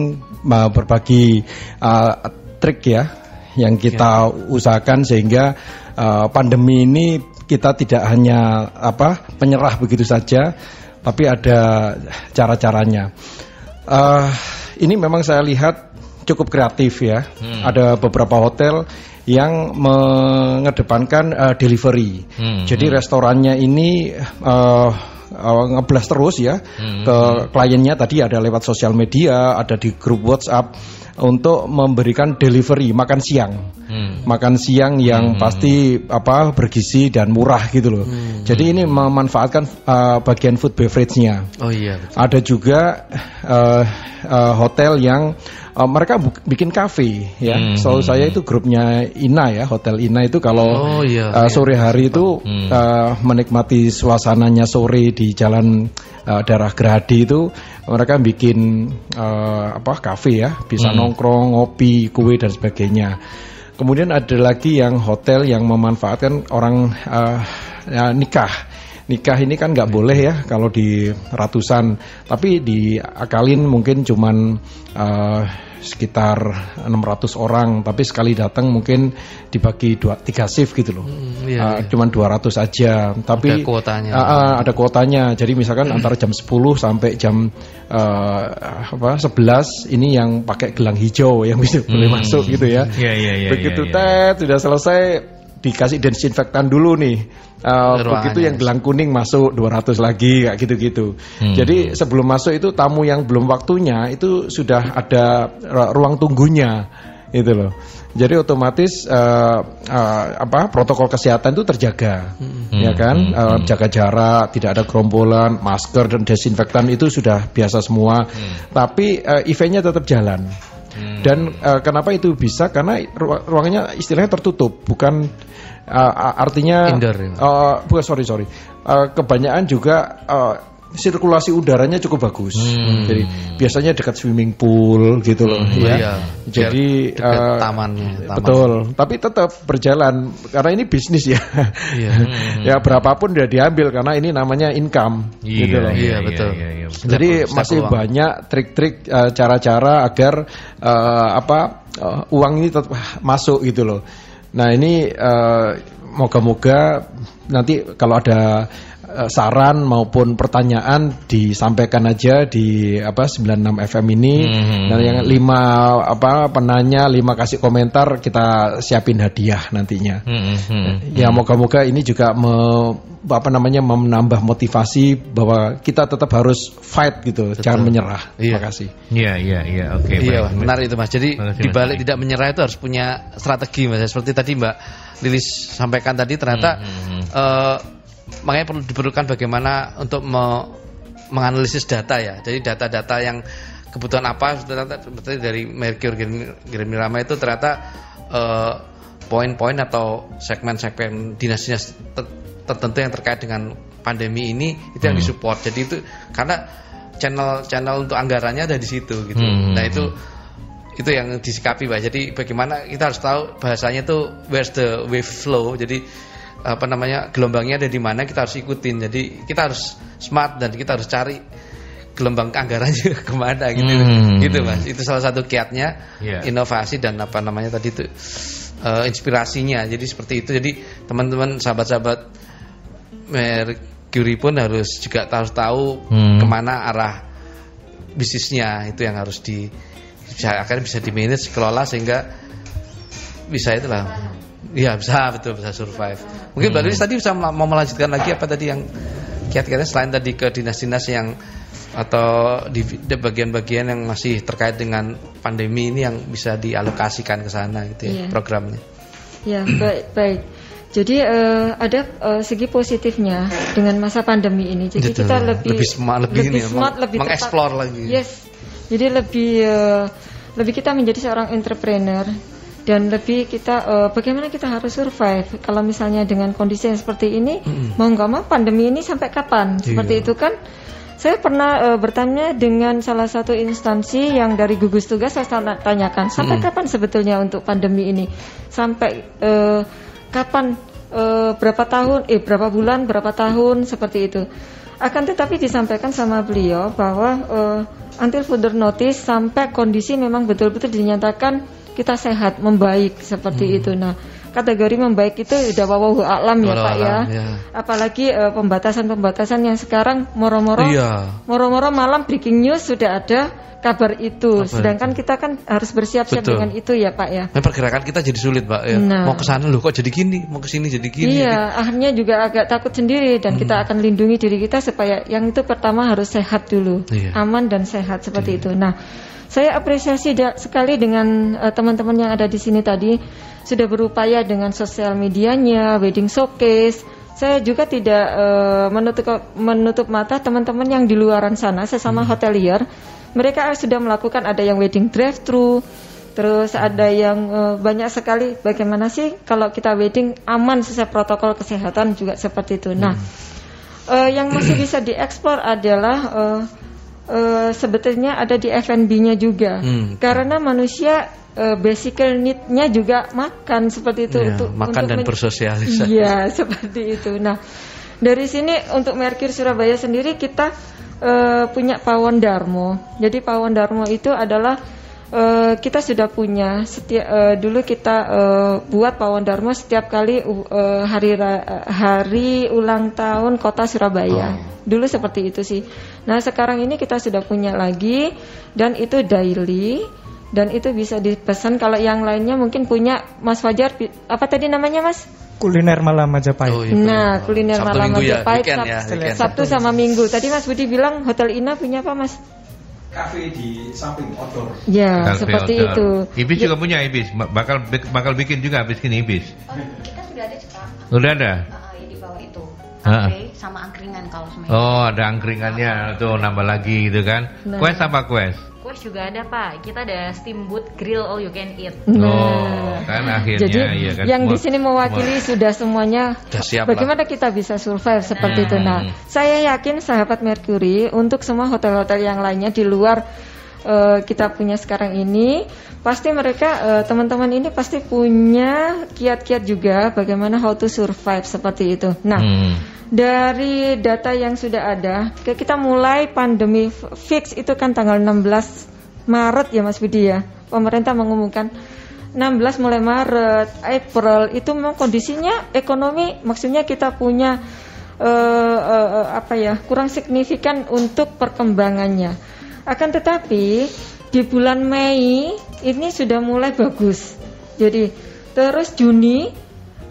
uh, berbagi uh, trik ya yang kita ya. usahakan sehingga uh, pandemi ini kita tidak hanya apa penyerah begitu saja, tapi ada cara-caranya. Uh, ini memang saya lihat cukup kreatif ya. Hmm. Ada beberapa hotel yang mengedepankan uh, delivery. Hmm. Jadi hmm. restorannya ini uh, uh, ngeblas terus ya hmm. ke kliennya tadi ada lewat sosial media, ada di grup WhatsApp untuk memberikan delivery makan siang. Hmm. Makan siang yang hmm. pasti apa bergizi dan murah gitu loh. Hmm. Jadi ini memanfaatkan uh, bagian food beverage-nya. Oh iya. Betul. Ada juga uh, uh, hotel yang uh, mereka bikin kafe ya. Hmm. So saya itu grupnya Ina ya, Hotel Ina itu kalau oh, iya, uh, sore hari itu hmm. uh, menikmati suasananya sore di jalan uh, daerah Gerhadi itu mereka bikin uh, apa kafe ya, bisa hmm. nongkrong, ngopi, kue dan sebagainya. Kemudian ada lagi yang hotel yang memanfaatkan orang uh, ya, nikah nikah ini kan nggak boleh ya kalau di ratusan, tapi diakalin mungkin cuman uh, sekitar 600 orang, tapi sekali datang mungkin dibagi dua tiga shift gitu loh, hmm, iya, uh, iya. cuman 200 aja, tapi ada kuotanya, uh, uh, ada kuotanya, jadi misalkan hmm. antara jam 10 sampai jam uh, apa 11 ini yang pakai gelang hijau yang bisa hmm. boleh masuk gitu ya, yeah, yeah, yeah, begitu yeah, yeah. tet sudah selesai dikasih desinfektan dulu nih. Uh, begitu yang gelang kuning masuk 200 lagi kayak gitu-gitu. Hmm. Jadi sebelum masuk itu tamu yang belum waktunya itu sudah ada ruang tunggunya itu loh. Jadi otomatis uh, uh, apa protokol kesehatan itu terjaga, hmm. ya kan, hmm. uh, jaga jarak, tidak ada gerombolan, masker dan desinfektan itu sudah biasa semua. Hmm. Tapi uh, eventnya tetap jalan. Hmm. Dan uh, kenapa itu bisa? Karena ruangannya istilahnya tertutup, bukan uh, artinya Indoor. Uh, bukan sorry sorry. Uh, kebanyakan juga uh, sirkulasi udaranya cukup bagus. Hmm. Jadi biasanya dekat swimming pool gitu loh hmm, ya. Iya. Jadi uh, tamannya. Taman. Betul. Tapi tetap berjalan karena ini bisnis ya. Iya. Hmm. ya berapapun udah diambil karena ini namanya income iya, gitu loh. Iya, betul. Iya, iya, iya. Jadi Setiap masih uang. banyak trik-trik uh, cara-cara agar uh, apa uh, uang ini tetap masuk gitu loh. Nah ini uh, moga-moga nanti kalau ada saran maupun pertanyaan disampaikan aja di apa 96 FM ini hmm. dan yang lima apa penanya lima kasih komentar kita siapin hadiah nantinya. Hmm. Hmm. Ya moga-moga ini juga me, apa namanya menambah motivasi bahwa kita tetap harus fight gitu, Betul. jangan menyerah. Iya. Terima kasih. Iya iya iya oke. Okay, iya benar itu mas. Jadi dibalik tidak menyerah itu harus punya strategi mas. Seperti tadi mbak Lilis sampaikan tadi ternyata hmm, hmm, hmm. Uh, makanya perlu diperlukan bagaimana untuk me menganalisis data ya. Jadi data-data yang kebutuhan apa seperti dari Merkur Rama itu ternyata uh, poin-poin atau segmen-segmen dinas-dinas tertentu yang terkait dengan pandemi ini itu yang hmm. disupport. Jadi itu karena channel-channel untuk anggarannya ada di situ gitu. Hmm. Nah itu itu yang disikapi pak jadi bagaimana kita harus tahu bahasanya itu where's the wave flow jadi apa namanya gelombangnya ada di mana kita harus ikutin. Jadi kita harus smart dan kita harus cari gelombang anggarannya ke mana gitu. Hmm. gitu mas. Itu salah satu kiatnya yeah. inovasi dan apa namanya tadi itu uh, inspirasinya. Jadi seperti itu. Jadi teman-teman sahabat-sahabat Mercury pun harus juga harus tahu hmm. ke mana arah bisnisnya. Itu yang harus di bisa akan bisa di manage kelola sehingga bisa itulah ya bisa betul bisa survive mungkin hmm. tadi bisa mau melanjutkan lagi apa tadi yang kiat-kiatnya selain tadi ke dinas-dinas yang atau di bagian-bagian yang masih terkait dengan pandemi ini yang bisa dialokasikan ke sana gitu ya yeah. programnya ya baik baik jadi uh, ada uh, segi positifnya dengan masa pandemi ini. Jadi Betul. kita lebih lebih smart, lebih, lebih smart, lebih mengeksplor lagi. Yes. Jadi lebih uh, lebih kita menjadi seorang entrepreneur dan lebih kita uh, bagaimana kita harus survive kalau misalnya dengan kondisi yang seperti ini mm. mau nggak mau pandemi ini sampai kapan yeah. seperti itu kan saya pernah uh, bertanya dengan salah satu instansi yang dari gugus tugas saya tanyakan sampai mm. kapan sebetulnya untuk pandemi ini sampai uh, kapan uh, berapa tahun eh berapa bulan berapa tahun seperti itu akan tetapi disampaikan sama beliau bahwa uh, until further notice sampai kondisi memang betul-betul dinyatakan kita sehat membaik seperti hmm. itu. Nah, kategori membaik itu udah wawahu alam ya Walau Pak ya. alam, ya. Apalagi eh, pembatasan-pembatasan yang sekarang moro-moro Iya. moro-moro malam breaking news sudah ada kabar itu. Kabar Sedangkan kita kan harus bersiap-siap dengan itu ya Pak ya. Nah, pergerakan kita jadi sulit, Pak. Ya. Nah. Mau ke sana loh kok jadi gini, mau ke sini jadi gini. Iya, akhirnya juga agak takut sendiri dan Hmm. kita akan lindungi diri kita supaya yang itu pertama harus sehat dulu, Iya. aman dan sehat seperti itu. Nah, saya apresiasi da- sekali dengan eh, teman-teman yang ada di sini tadi sudah berupaya dengan sosial medianya, wedding showcase. Saya juga tidak eh, menutup menutup mata teman-teman yang di luaran sana sesama hotelier. Mereka sudah melakukan ada yang wedding drive thru, Terus ada yang eh, banyak sekali bagaimana sih kalau kita wedding aman sesuai protokol kesehatan juga seperti itu. Nah, eh, yang masih bisa dieksplor adalah eh, eh, sebetulnya ada di F&B-nya juga. Hmm. Karena manusia eh, basic need-nya juga makan seperti itu Iya, untuk makan untuk dan bersosialisasi. Iya, seperti itu. Nah, dari sini untuk Merkir Surabaya sendiri kita eh, punya Pawon Darmo. Jadi Pawon Darmo itu adalah eh, kita sudah punya setiap eh, dulu kita eh, buat Pawon Darmo setiap kali uh, hari ra- hari ulang tahun Kota Surabaya. Dulu seperti itu sih. Nah, sekarang ini kita sudah punya lagi dan itu daily dan itu bisa dipesan kalau yang lainnya mungkin punya Mas Fajar apa tadi namanya Mas? Kuliner malam Majapahit. Oh, iya, Nah, kuliner Sabtu malam Minggu ya, Majapahit weekend Sab- ya, weekend. Sabtu sama Minggu. Tadi Mas Budi bilang Hotel Ina punya apa Mas? Kafe di samping outdoor. Ya, Cafe seperti outdoor. itu. Ibis juga punya Ibis, bakal bakal bikin juga habis ini Ibis. Oh, kita sudah ada Pak. Udah ada. Ya di bawah itu. Kafe sama angkringan kalau semuanya. Oh, ada angkringannya tuh nambah lagi gitu kan. Nah. Quest apa quest? Kues juga ada Pak. Kita ada steamboat grill all you can eat. Oh, kan akhirnya Jadi iya kan. yang di semua- sini mewakili sudah semuanya Sudah siap lah. bagaimana kita bisa survive seperti itu. Nah, saya yakin sahabat Mercury untuk semua hotel-hotel yang lainnya di luar eh, kita punya sekarang ini, pasti mereka eh, teman-teman ini pasti punya kiat-kiat juga bagaimana how to survive seperti itu. Nah, Hmm. dari data yang sudah ada, kita mulai pandemi fix itu kan tanggal 16 Maret ya Mas Budi ya. Pemerintah mengumumkan 16 mulai Maret, April itu memang kondisinya ekonomi maksudnya kita punya eh, eh, apa ya kurang signifikan untuk perkembangannya. Akan tetapi di bulan Mei ini sudah mulai bagus. Jadi terus Juni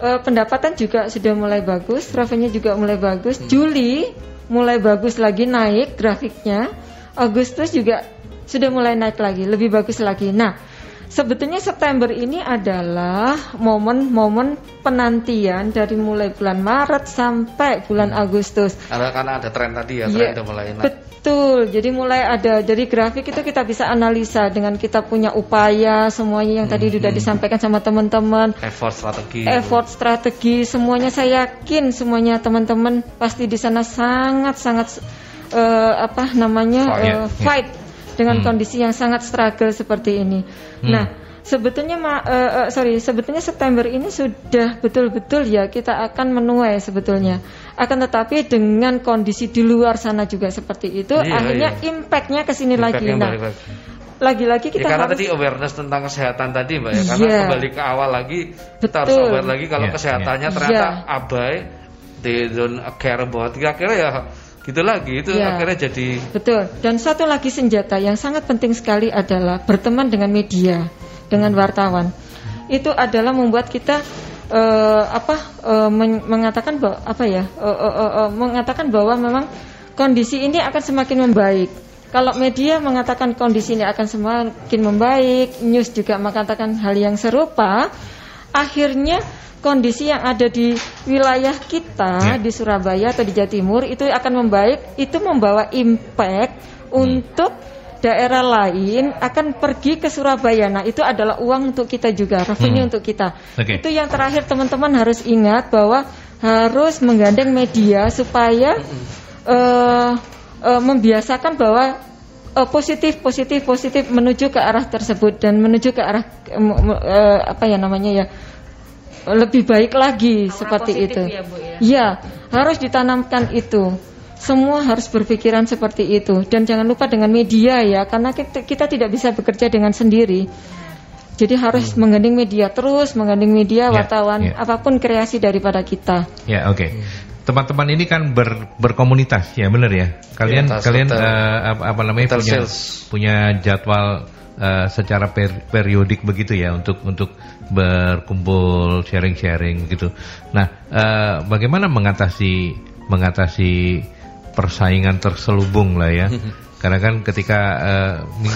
Eh, pendapatan juga sudah mulai bagus, revenue juga mulai bagus. Juli mulai bagus lagi naik grafiknya. Agustus juga sudah mulai naik lagi, lebih bagus lagi. Nah, sebetulnya September ini adalah momen-momen penantian dari mulai bulan Maret sampai bulan Agustus. Karena, karena ada tren tadi ya, Iya, tren udah mulai naik. Betul. Jadi mulai ada dari grafik itu kita bisa analisa dengan kita punya upaya semuanya yang tadi sudah disampaikan sama teman-teman. Effort strategi. Effort strategi semuanya saya yakin semuanya teman-teman pasti di sana sangat-sangat eh, apa namanya Fight. ya. fight dengan Hmm. kondisi yang sangat struggle seperti ini. Hmm. Nah, sebetulnya ma- eh, eh, sorry sebetulnya September ini sudah betul-betul ya kita akan menuai sebetulnya. Akan tetapi dengan kondisi di luar sana juga seperti itu, Iya, akhirnya iya. impactnya ke sini lagi. Nah, balik lagi. lagi-lagi Ya, kita karena harus tadi awareness tentang kesehatan tadi mbak ya, karena Iya. kembali ke awal lagi kita harus Betul. aware lagi kalau Iya, kesehatannya iya. ternyata Iya. abai, they don't care about, Ya, akhirnya ya gitu lagi itu Iya. akhirnya jadi Betul. Dan satu lagi senjata yang sangat penting sekali adalah berteman dengan media, dengan wartawan. Itu adalah membuat kita eh, apa men- mengatakan bahwa apa ya? eh, eh, eh, eh, mengatakan bahwa memang kondisi ini akan semakin membaik. Kalau media mengatakan kondisi ini akan semakin membaik, news juga mengatakan hal yang serupa, akhirnya kondisi yang ada di wilayah kita Ya. di Surabaya atau di Jawa Timur itu akan membaik, itu membawa impact untuk daerah lain akan pergi ke Surabaya. Nah, itu adalah uang untuk kita juga, revenue Hmm. untuk kita. Oke. Itu yang terakhir teman-teman harus ingat bahwa harus menggandeng media supaya eh, eh, membiasakan bahwa eh, positif, positif, positif menuju ke arah tersebut dan menuju ke arah eh, eh, apa ya namanya ya lebih baik lagi Aura seperti itu. ya, Bu, ya? Iya, harus ditanamkan itu. Semua harus berpikiran seperti itu dan jangan lupa dengan media ya, karena kita, kita tidak bisa bekerja dengan sendiri. Jadi harus hmm. menggandeng media terus, menggandeng media, yeah, wartawan, yeah. apa pun kreasi daripada kita. Ya, yeah, oke. Okay. Teman-teman ini kan ber, berkomunitas ya, benar ya? Kalian ya, kalian uh, apa, apa namanya punya sales. punya jadwal uh, secara per, periodik begitu ya untuk untuk berkumpul sharing-sharing gitu. Nah, uh, bagaimana mengatasi mengatasi persaingan terselubung lah ya? Karena kan ketika uh,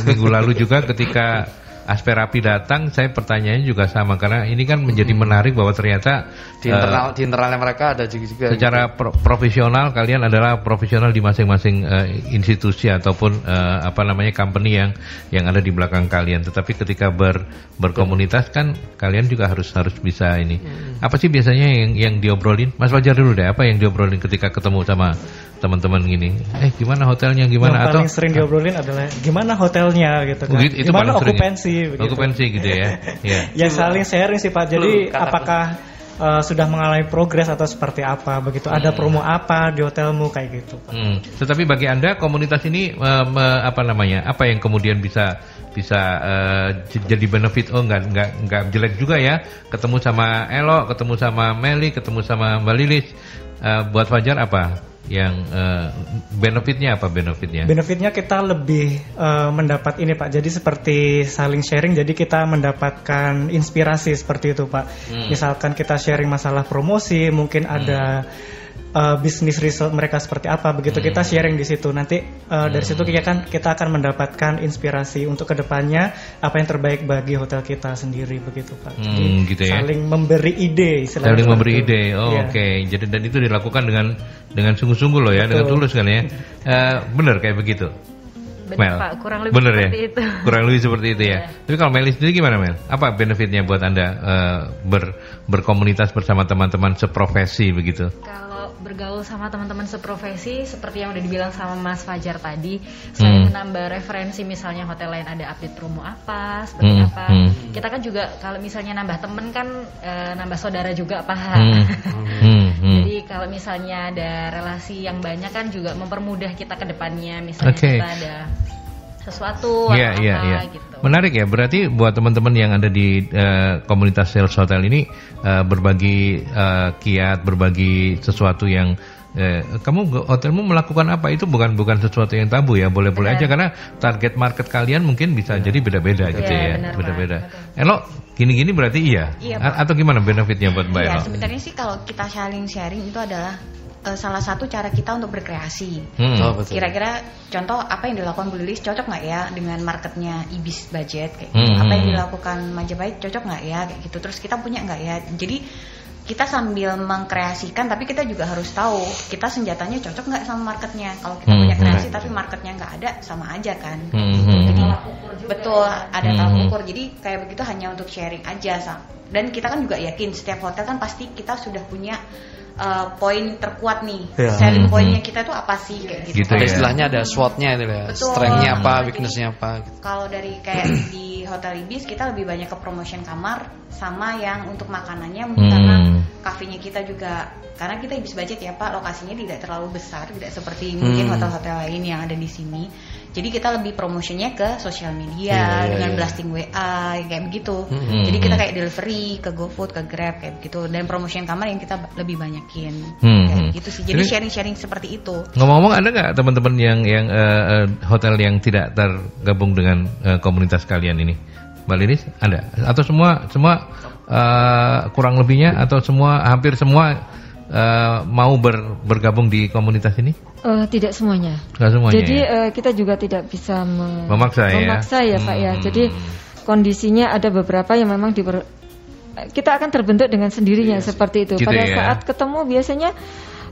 minggu lalu juga ketika Asperapi datang, saya pertanyaannya juga sama karena ini kan menjadi hmm. menarik bahwa ternyata di internal uh, di internalnya mereka ada juga juga secara gitu. pro profesional kalian adalah profesional di masing-masing uh, institusi ataupun uh, apa namanya company yang yang ada di belakang kalian. Tetapi ketika ber berkomunitas kan kalian juga harus harus bisa ini. Hmm. Apa sih biasanya yang yang diobrolin? Mas Fajar dulu deh, apa yang diobrolin ketika ketemu sama teman-teman gini. Eh gimana hotelnya gimana yang atau paling sering diobrolin adalah gimana hotelnya gitu kan. Itu gimana okupansi begitu. Okupansi gitu ya. ya. ya saling sharing sih Pak. Jadi Belum, apakah uh, sudah mengalami progres atau seperti apa begitu. Hmm. Ada promo apa di hotelmu kayak gitu. Pak. Hmm. Tetapi bagi anda komunitas ini uh, me, apa namanya? Apa yang kemudian bisa bisa uh, jadi benefit? Oh nggak nggak nggak jelek juga ya. Ketemu sama Elo, ketemu sama Meli, ketemu sama Mbak Lilis. Uh, buat Fajar apa? Yang uh, benefitnya apa benefitnya? Benefitnya kita lebih uh, mendapat ini Pak. Jadi seperti saling sharing. Jadi kita mendapatkan inspirasi seperti itu Pak. Hmm. Misalkan kita sharing masalah promosi, mungkin hmm. ada uh, bisnis result mereka seperti apa begitu hmm. kita sharing di situ nanti uh, dari situ kita kan kita akan mendapatkan inspirasi untuk ke depannya apa yang terbaik bagi hotel kita sendiri begitu pak jadi hmm, gitu ya? saling memberi ide saling memberi ide oh, yeah. oke okay. jadi dan itu dilakukan dengan dengan sungguh-sungguh loh ya Betul. dengan tulus kan ya uh, benar kayak begitu Benar Mel. Pak, kurang lebih Bener seperti ya? itu. Kurang lebih seperti itu ya. Yeah. Tapi kalau Meli sendiri gimana Mel? Apa benefitnya buat Anda uh, ber, berkomunitas bersama teman-teman seprofesi begitu? Kalau bergaul sama teman-teman seprofesi seperti yang udah dibilang sama Mas Fajar tadi selain hmm. menambah referensi misalnya hotel lain ada update promo apa seperti hmm. apa hmm. kita kan juga kalau misalnya nambah temen kan e, nambah saudara juga paham hmm. hmm. hmm. jadi kalau misalnya ada relasi yang banyak kan juga mempermudah kita ke depannya misalnya okay. kita ada sesuatu yeah, atau yeah, apa yeah. gitu. Menarik ya, berarti buat teman-teman yang ada di uh, komunitas sales hotel ini uh, berbagi uh, kiat, berbagi sesuatu yang Eh, kamu hotelmu melakukan apa? Itu bukan bukan sesuatu yang tabu ya. Boleh-boleh aja. Karena target market kalian mungkin bisa jadi beda-beda gitu ya, ya. beda-beda. Elo gini-gini berarti iya, iya atau gimana benefitnya buat Mbak Iya sebenarnya sih kalau kita sharing sharing itu adalah uh, salah satu cara kita untuk berkreasi. Hmm. Oh, Kira-kira contoh apa yang dilakukan Bu Lilis cocok nggak ya dengan marketnya ibis budget kayak gitu. Hmm. Apa yang dilakukan Majapahit cocok nggak ya kayak gitu. Terus kita punya nggak ya. Jadi kita sambil mengkreasikan tapi kita juga harus tahu kita senjatanya cocok nggak sama marketnya kalau kita hmm, punya kreasi hmm. tapi marketnya nggak ada sama aja kan hmm, gitu. Hmm, jadi betul ada hmm. tolak ukur jadi kayak begitu hanya untuk sharing aja dan kita kan juga yakin setiap hotel kan pasti kita sudah punya uh, poin terkuat nih ya. selling hmm. poinnya kita tuh apa sih kayak gitu, gitu ya. istilahnya ada SWOT-nya itu ya strength-nya apa weakness-nya apa gitu. kalau dari kayak di hotel ibis kita lebih banyak ke promotion kamar sama yang untuk makanannya mungkin hmm. karena kafenya kita juga karena kita ibis budget ya pak lokasinya tidak terlalu besar tidak seperti mungkin hmm. hotel-hotel lain yang ada di sini jadi kita lebih promotionnya ke sosial media yeah, iya, dengan yeah. blasting WA kayak begitu. Mm-hmm. Jadi kita kayak delivery ke GoFood, ke Grab kayak begitu dan promotion kamar yang kita lebih banyakin mm-hmm. kayak gitu sih. Jadi sharing-sharing seperti itu. Ngomong-ngomong ada nggak teman-teman yang yang uh, hotel yang tidak tergabung dengan uh, komunitas kalian ini? Mbak Liris ada atau semua semua uh, kurang lebihnya atau semua hampir semua uh, mau ber, bergabung di komunitas ini? Uh, tidak semuanya. Tidak semuanya. Jadi ya? uh, kita juga tidak bisa me memaksa, ya? memaksa ya, hmm. Pak ya. Jadi kondisinya ada beberapa yang memang diper kita akan terbentuk dengan sendirinya yes. seperti itu. Gitu Pada ya? saat ketemu biasanya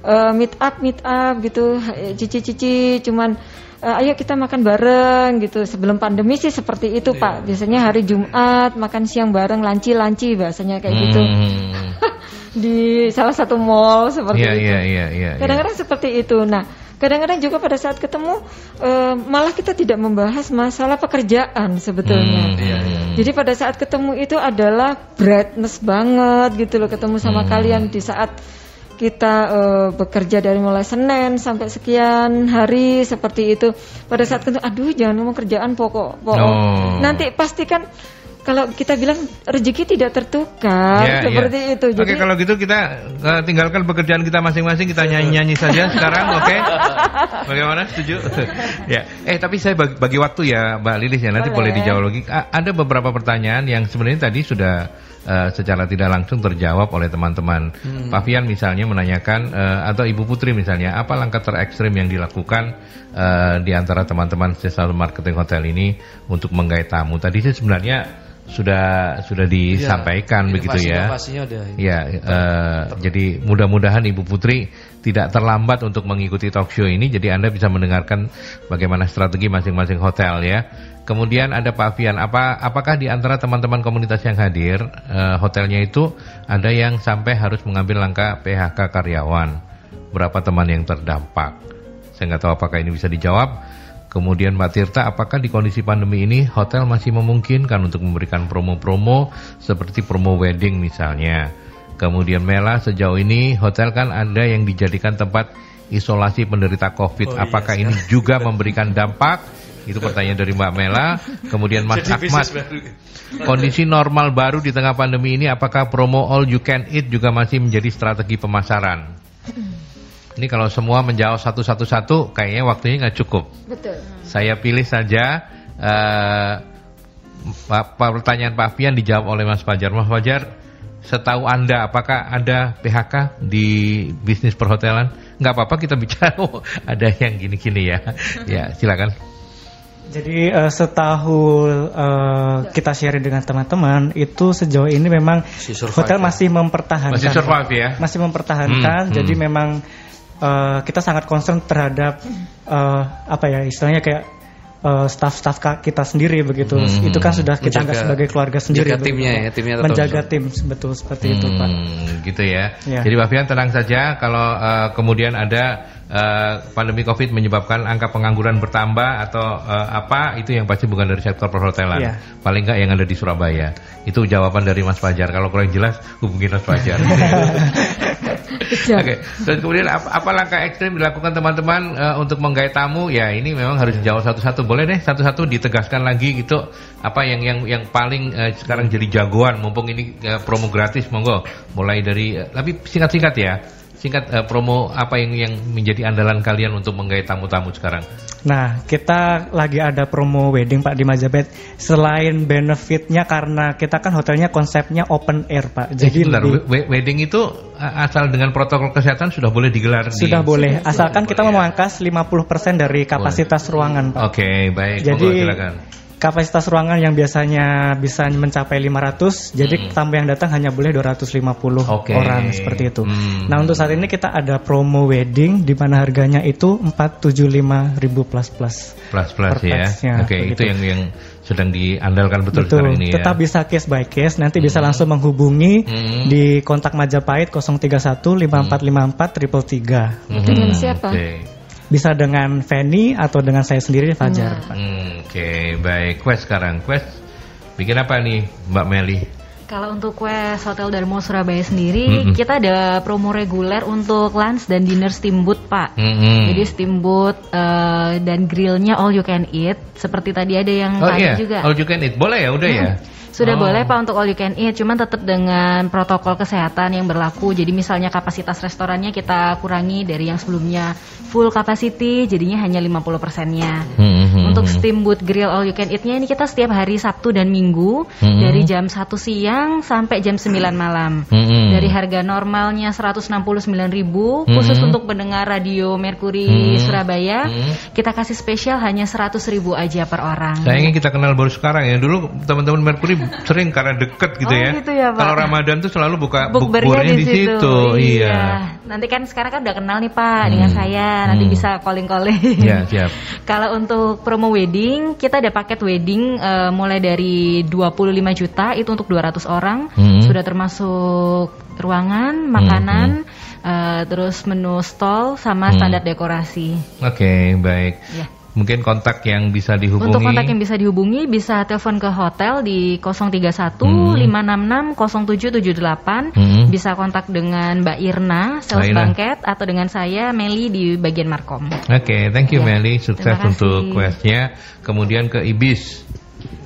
uh, meet up meet up gitu, cici-cici cuman uh, ayo kita makan bareng gitu. Sebelum pandemi sih seperti itu, yeah. Pak. Biasanya hari Jumat makan siang bareng, lanci-lanci bahasanya kayak gitu. hmm. gitu. di salah satu mall seperti yeah, itu. Yeah, yeah, yeah, kadang-kadang yeah. seperti itu. Nah, kadang-kadang juga pada saat ketemu uh, malah kita tidak membahas masalah pekerjaan sebetulnya. Hmm, yeah, yeah. Jadi pada saat ketemu itu adalah brightness banget gitu loh ketemu sama hmm. kalian di saat kita uh, bekerja dari mulai Senin sampai sekian hari seperti itu. Pada saat ketemu, aduh jangan ngomong kerjaan pokok, pokok. Oh. Nanti pastikan kalau kita bilang rezeki tidak tertukar Ya, seperti ya. itu. Oke, kalau gitu kita uh, tinggalkan pekerjaan kita masing-masing, kita nyanyi-nyanyi saja sekarang, oke? Bagaimana? Setuju? ya. Eh, tapi saya bagi, bagi waktu ya, Mbak Lilis ya, nanti boleh, Boleh. dijawab lagi. A- ada beberapa pertanyaan yang sebenarnya tadi sudah uh, secara tidak langsung terjawab oleh teman-teman. Hmm. Pak Fian misalnya menanyakan uh, atau Ibu Putri misalnya, apa langkah terekstrim yang dilakukan uh, di antara teman-teman selalu marketing hotel ini untuk menggait tamu? Tadi sih sebenarnya sudah sudah disampaikan Ya, begitu ya. udah. Ya, eh, jadi mudah-mudahan Ibu Putri tidak terlambat untuk mengikuti talk show ini. Jadi Anda bisa mendengarkan bagaimana strategi masing-masing hotel ya. Kemudian ada Pak Fian, apa apakah di antara teman-teman komunitas yang hadir eh, hotelnya itu ada yang sampai harus mengambil langkah PHK karyawan? Berapa teman yang terdampak? Saya nggak tahu apakah ini bisa dijawab. Kemudian Mbak Tirta, apakah di kondisi pandemi ini hotel masih memungkinkan untuk memberikan promo-promo seperti promo wedding misalnya? Kemudian Mela, sejauh ini hotel kan ada yang dijadikan tempat isolasi penderita COVID. Oh, iya, apakah ini juga memberikan dampak? Itu pertanyaan dari Mbak Mela. Kemudian Mas Jadi Ahmad, kondisi normal baru di tengah pandemi ini, apakah promo all you can eat juga masih menjadi strategi pemasaran? Ini kalau semua menjawab satu-satu-satu, kayaknya waktunya nggak cukup. Betul. Saya pilih saja eh, pa- pertanyaan Pak Fian dijawab oleh Mas Fajar. Mas Fajar, setahu Anda apakah ada PHK di bisnis perhotelan? Nggak apa-apa kita bicara. Oh, ada yang gini-gini ya. Ya, silakan. Jadi eh, setahu eh, kita share dengan teman-teman itu sejauh ini memang hotel ya? masih mempertahankan Masih survive ya? masih mempertahankan Hmm, jadi hmm. memang eh, kita sangat concern terhadap eh, apa ya istilahnya kayak eh, staff-staff kita sendiri begitu Hmm. itu kan sudah kita anggap Menjaga- sebagai keluarga sendiri menjaga begitu. timnya ya, timnya tetap menjaga bisa. tim betul seperti itu pak Hmm, gitu ya. Ya. Jadi Pak Fian tenang saja kalau eh, kemudian ada eh, pandemi Covid menyebabkan angka pengangguran bertambah atau eh, apa itu yang pasti bukan dari sektor perhotelan. Ya. Paling nggak yang ada di Surabaya. Itu jawaban dari Mas Fajar. Kalau kurang jelas hubungi Mas Fajar. Oke, dan kemudian apa, apa langkah ekstrim dilakukan teman-teman eh, untuk menggait tamu? Ya ini memang harus dijawab satu-satu. Boleh deh satu-satu ditegaskan lagi gitu. Apa yang yang yang paling eh, sekarang jadi jagoan? Mumpung ini eh, promo gratis, monggo. Mulai dari, eh, tapi singkat-singkat ya. Singkat eh, promo apa yang yang menjadi andalan kalian untuk menggait tamu-tamu sekarang? Nah, kita lagi ada promo wedding Pak di Majapahit. Selain benefitnya karena kita kan hotelnya konsepnya open air Pak. Jadi Jadi sebentar, lebih we- we- wedding itu eh, asal dengan protokol kesehatan sudah boleh digelar di sudah boleh. Asalkan kita boleh ya. memangkas 50% dari kapasitas ruangan Pak. Oke, baik. Jadi monggo, silakan. Kapasitas ruangan yang biasanya bisa mencapai 500, jadi Mm-mm. tamu yang datang hanya boleh 250 Oke. orang seperti itu. Hmm. Nah, untuk saat ini kita ada promo wedding di mana harganya itu 475.000 plus plus. plus plus per ya. Oke, begitu. itu yang yang sedang diandalkan betul, Betul, sekarang ini ya. tetap bisa case by case. Nanti bisa langsung menghubungi Hmm. di kontak Majapahit 031 5454 triple tiga. Mhm, Dengan siapa? Oke. Bisa dengan Fanny atau dengan saya sendiri Fajar. Pak. Hmm, Oke, baik. Quest sekarang. Quest bikin apa nih, Mbak Meli? Kalau untuk Quest Hotel Darmo Surabaya sendiri, Mm-mm. kita ada promo reguler untuk lunch dan dinner steamboat, Pak. Mm-mm. Jadi steamboat eh, dan grillnya all you can eat. Seperti tadi ada yang Oh tanya iya, juga. all you can eat. Boleh ya, udah ya. Sudah Oh. boleh Pak untuk all you can eat, cuman tetap dengan protokol kesehatan yang berlaku. Jadi misalnya kapasitas restorannya kita kurangi dari yang sebelumnya full capacity, jadinya hanya 50 persennya. Hmm, Untuk hmm, steamboat grill all you can eat-nya ini kita setiap hari Sabtu dan Minggu Hmm. dari jam 1 siang sampai jam 9 malam. Hmm. Dari harga normalnya 169.000 khusus Hmm. untuk pendengar radio Mercury Hmm. Surabaya, Hmm. kita kasih spesial hanya 100.000 aja per orang. Sayangnya kita kenal baru sekarang ya. Dulu teman-teman Mercury sering karena deket gitu Oh, ya. gitu ya, Pak. Kalau Ramadan tuh selalu buka Bukbernya bukbernya di situ. Iya. Nanti kan sekarang kan udah kenal nih Pak dengan Hmm. saya. Nanti Hmm. bisa calling-calling. Iya, siap. Kalau untuk promo wedding, kita ada paket wedding eh, mulai dari 25 juta itu untuk 200 orang. Hmm. Sudah termasuk ruangan, makanan, eh, terus menu stall sama Hmm. standar dekorasi. Oke, baik. Ya. Mungkin kontak yang bisa dihubungi. Untuk kontak yang bisa dihubungi bisa telepon ke hotel di 031 Hmm. 566 0778. Hmm. Bisa kontak dengan Mbak Irna, sales Irna. banket atau dengan saya Meli di bagian Markom. Oke, thank you Ya, Meli, sukses untuk questnya. Kemudian ke Ibis.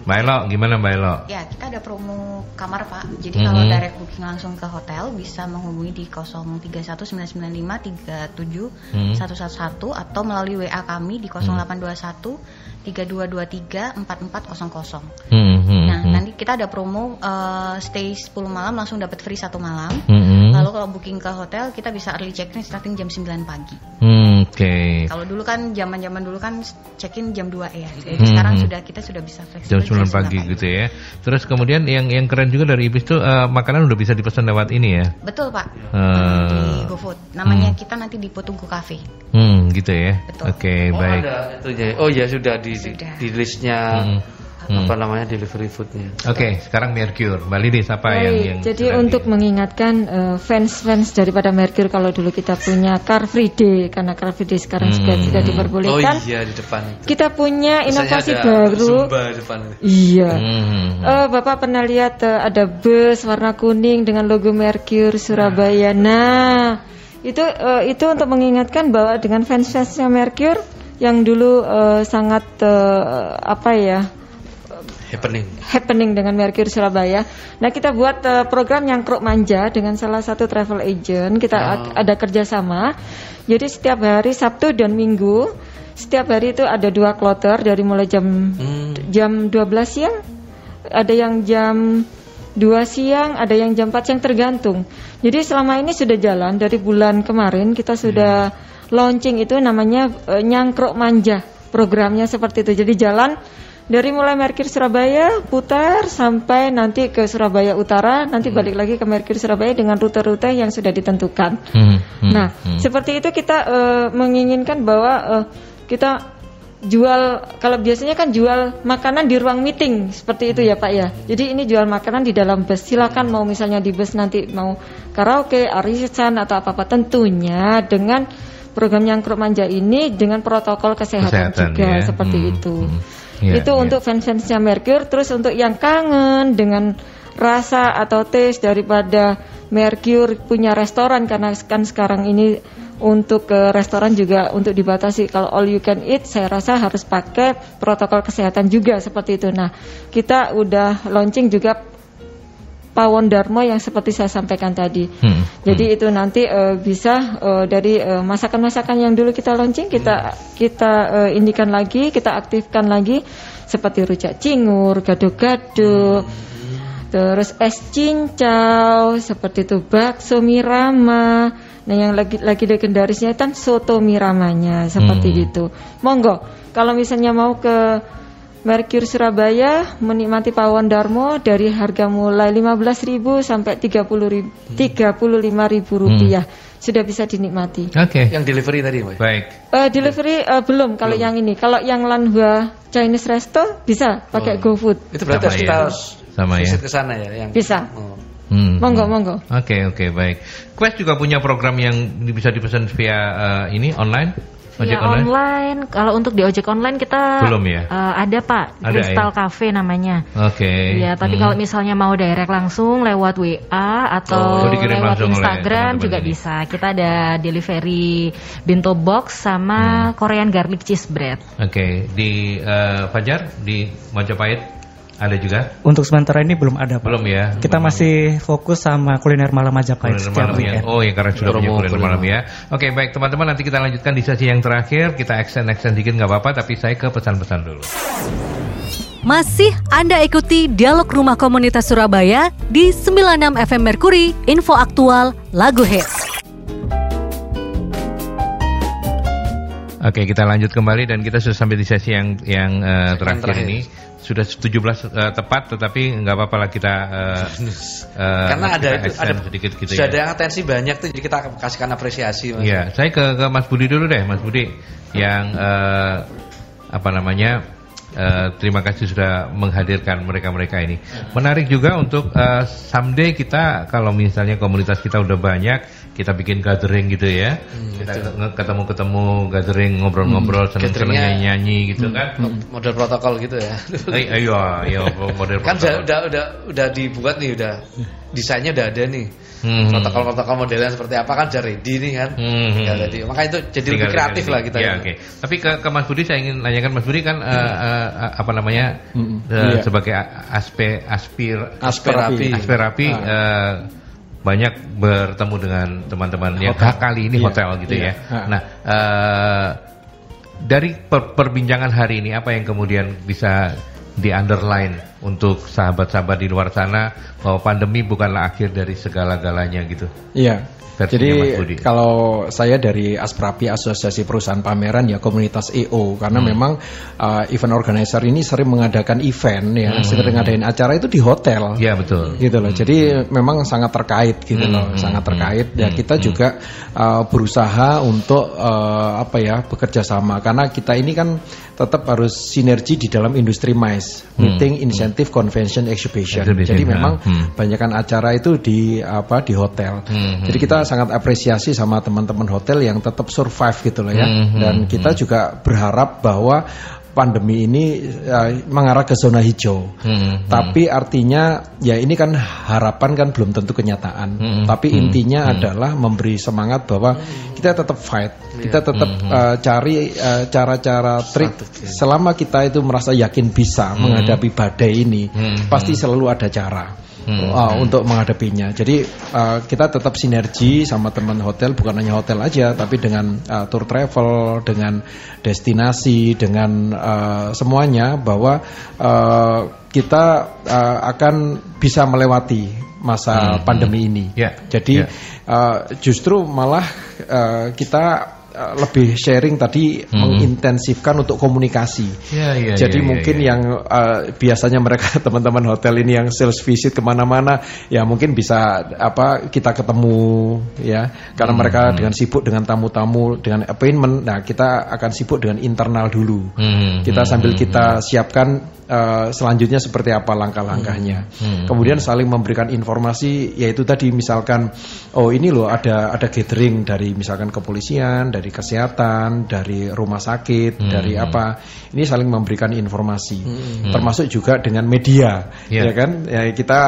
Mbak Elo, gimana Mbak Elo? Ya, kita ada promo kamar Pak. Jadi kalau Mhm. direct booking langsung ke hotel bisa menghubungi di 03199537 Hmm. 111 atau melalui WA kami di 0821 3223 4400. Hmm, hmm, Nah, hmm. nanti kita ada promo eh, stay 10 malam langsung dapat free satu malam. Hmm, Lalu kalau booking ke hotel kita bisa early check-in starting jam 9 pagi. hmm, Oke. Kalau dulu kan zaman-zaman dulu kan check-in jam 2 ya. Jadi Hmm, sekarang hmm. sudah kita sudah bisa fleksibel Jam 9 pagi gitu ya. Terus kemudian yang yang keren juga dari Ibis tuh eh, makanan udah bisa dipesan lewat ini ya. Betul, Pak. Eh, di GoFood. Namanya hmm. kita nanti di Potungku Cafe. Hmm, gitu ya. Betul. Oke, Oh, baik. ada itu ya. Oh ya sudah di di, Sudah. di listnya Hmm, hmm. apa namanya delivery foodnya. Oke, sekarang Mercure. Mbak Lidis apa yang Baik, yang jadi sedang untuk di- mengingatkan eh, fans-fans daripada Merkur kalau dulu kita punya Car Free Day karena Car Free Day sekarang Hmm. sudah tidak Oh diperbolehkan. iya di depan itu. Kita punya inovasi baru. Zumba di depan itu. Iya. Hmm, hmm, hmm. Eh, Bapak pernah lihat eh, ada bus warna kuning dengan logo Mercure Surabaya. Nah, itu eh, itu untuk mengingatkan bahwa dengan fans-fansnya Mercure yang dulu eh, sangat eh, apa ya Happening. happening dengan Mercure Surabaya. Nah kita buat eh, program yang kruk manja dengan salah satu travel agent. Kita ad- ada kerjasama. Jadi setiap hari Sabtu dan Minggu, setiap hari itu ada dua kloter dari mulai jam Hmm. jam 12 siang, ada yang jam 2 siang, ada yang jam 4 siang tergantung. Jadi selama ini sudah jalan dari bulan kemarin kita sudah launching itu namanya eh, nyangkruk manja. Programnya seperti itu. Jadi jalan dari mulai Merkur Surabaya putar sampai nanti ke Surabaya Utara, nanti balik lagi ke Merkur Surabaya dengan rute-rute yang sudah ditentukan. Hmm, hmm, Nah, hmm. seperti itu kita eh, menginginkan bahwa eh, kita jual kalau biasanya kan jual makanan di ruang meeting seperti itu ya Pak ya. Jadi ini jual makanan di dalam bus. Silakan mau misalnya di bus nanti mau karaoke, arisan atau apa-apa tentunya dengan program yang manja ini dengan protokol kesehatan, Kesehatan, juga ya. seperti Hmm, itu. hmm. Iya, itu iya. untuk fans-fansnya Mercure. Terus untuk yang kangen dengan rasa atau taste daripada Mercure punya restoran karena kan sekarang ini untuk ke restoran juga untuk dibatasi kalau all you can eat saya rasa harus pakai protokol kesehatan juga seperti itu. Nah, kita udah launching juga Pawon Dharma yang seperti saya sampaikan tadi. Hmm, Jadi itu nanti eh, bisa eh, dari eh, masakan-masakan yang dulu kita launching kita kita eh, indikan lagi, kita aktifkan lagi seperti rujak cingur, gado-gado, terus es cincau, seperti itu bakso mirama. Nah yang lagi lagi legendarisnya kan soto miramanya seperti Hmm. itu. Monggo kalau misalnya mau ke Merkur Surabaya menikmati pawon Darmo dari harga mulai 15.000 sampai 30.000 35.000 rupiah sudah bisa dinikmati. Oke. Yang delivery tadi, Mbak. Baik. Eh, delivery eh, belum kalau yang ini. Kalau yang Lanhua Chinese Resto bisa pakai Oh. GoFood. Itu berarti Sama harus ya. kita Sama ya. ke sana ya yang Bisa. Oh. Hmm, Monggo, hmm. monggo. Oke oke baik. Quest juga punya program yang bisa dipesan via eh, ini online, ojek Ya online. online. Kalau untuk di ojek online kita Belum ya? eh, ada Pak, Ada Crystal ya? Cafe namanya. Oke. Iya, tapi Hmm. kalau misalnya mau direct langsung lewat WA atau Oh, lewat Instagram juga ini. bisa. Kita ada delivery bento box sama Korean garlic cheese bread. Oke di eh, Fajar di Majapahit ada juga. Untuk sementara ini belum ada Pak. Belum ya. Kita Belum. masih fokus sama kuliner malam Majapahit Kuliner setiap malam ya. Oh ya karena sudah punya kuliner kuliner. malam ya. Oke baik teman-teman nanti kita lanjutkan di sesi yang terakhir. Kita extend extend dikit nggak apa-apa tapi saya ke pesan-pesan dulu. Masih Anda ikuti Dialog Rumah Komunitas Surabaya di 96 FM Merkuri, info aktual, lagu hits. Oke, kita lanjut kembali dan kita sudah sampai di sesi yang yang terakhir, terakhir. ini. Sudah 17 eh, tepat tetapi nggak apa-apa lah kita eh, Karena ada kita itu extend ada sedikit gitu sudah ya. ada yang atensi banyak tuh jadi kita kasihkan apresiasi Mas. Iya, saya ke, ke Mas Budi dulu deh, Mas Budi yang eh, apa namanya? eh, terima kasih sudah menghadirkan mereka-mereka ini. Menarik juga untuk eh, someday kita kalau misalnya komunitas kita udah banyak, kita bikin gathering gitu ya. kita nge- ketemu-ketemu, gathering, ngobrol-ngobrol, seneng-seneng Gatheringnya- nyanyi-nyanyi gitu kan. Model protokol gitu ya. Eh, ayo, ayo, model kan udah, protokol. udah udah udah dibuat nih udah desainnya udah ada nih. Hmm. Protokol-protokol modelnya seperti apa kan sudah ready nih kan. Hmm. Ya, jadi makanya itu jadi lebih kreatif lah kita. Ya, oke. Okay. Tapi ke, ke Mas Budi saya ingin nanyakan Mas Budi kan hmm. uh, uh, apa namanya hmm. uh, yeah. sebagai aspe aspir aspirapi aspirapi ah. uh, banyak bertemu dengan teman-teman yang kali ini yeah. hotel gitu yeah. ya. Ah. Nah, uh, dari per perbincangan hari ini apa yang kemudian bisa di underline untuk sahabat-sahabat di luar sana bahwa pandemi bukanlah akhir dari segala-galanya gitu. Iya. Jadi kalau saya dari Asprapi Asosiasi Perusahaan Pameran ya komunitas EO karena hmm. memang uh, event organizer ini sering mengadakan event ya, hmm. sering ngadain acara itu di hotel. Iya betul. Gitu loh. Hmm. Jadi memang sangat terkait gitu hmm. loh, sangat hmm. terkait. Dan hmm. kita hmm. juga uh, berusaha untuk uh, apa ya bekerja sama karena kita ini kan tetap harus sinergi di dalam industri MICE, hmm. meeting, incentive, convention, exhibition. exhibition Jadi memang hmm. banyakkan acara itu di apa di hotel. Hmm. Jadi kita sangat apresiasi sama teman-teman hotel yang tetap survive gitu loh ya. Hmm. Dan kita juga berharap bahwa pandemi ini ya, mengarah ke zona hijau. Hmm, hmm, Tapi artinya ya ini kan harapan kan belum tentu kenyataan. Hmm, Tapi hmm, intinya hmm. adalah memberi semangat bahwa kita tetap fight, kita tetap hmm, uh, cari uh, cara-cara trik selama kita itu merasa yakin bisa hmm. menghadapi badai ini, hmm, pasti selalu ada cara hmm. uh, untuk menghadapinya. Jadi uh, kita tetap sinergi sama teman hotel, bukan hanya hotel aja, tapi dengan uh, tour travel, dengan destinasi, dengan uh, semuanya bahwa uh, kita uh, akan bisa melewati masa hmm. pandemi ini. Yeah. Jadi yeah. Uh, justru malah uh, kita Lebih sharing tadi hmm. mengintensifkan untuk komunikasi. Ya, ya, Jadi ya, ya, mungkin ya. yang uh, biasanya mereka teman-teman hotel ini yang sales visit ke mana-mana, ya mungkin bisa apa kita ketemu ya, karena hmm. mereka dengan sibuk dengan tamu-tamu dengan appointment. Nah kita akan sibuk dengan internal dulu. Hmm. Kita sambil hmm. kita siapkan uh, selanjutnya seperti apa langkah-langkahnya. Hmm. Hmm. Kemudian saling memberikan informasi yaitu tadi misalkan oh ini loh ada ada gathering dari misalkan kepolisian, dari kesehatan, dari rumah sakit, hmm. dari apa. Ini saling memberikan informasi. Hmm. Termasuk juga dengan media. Yeah. Ya kan? Ya kita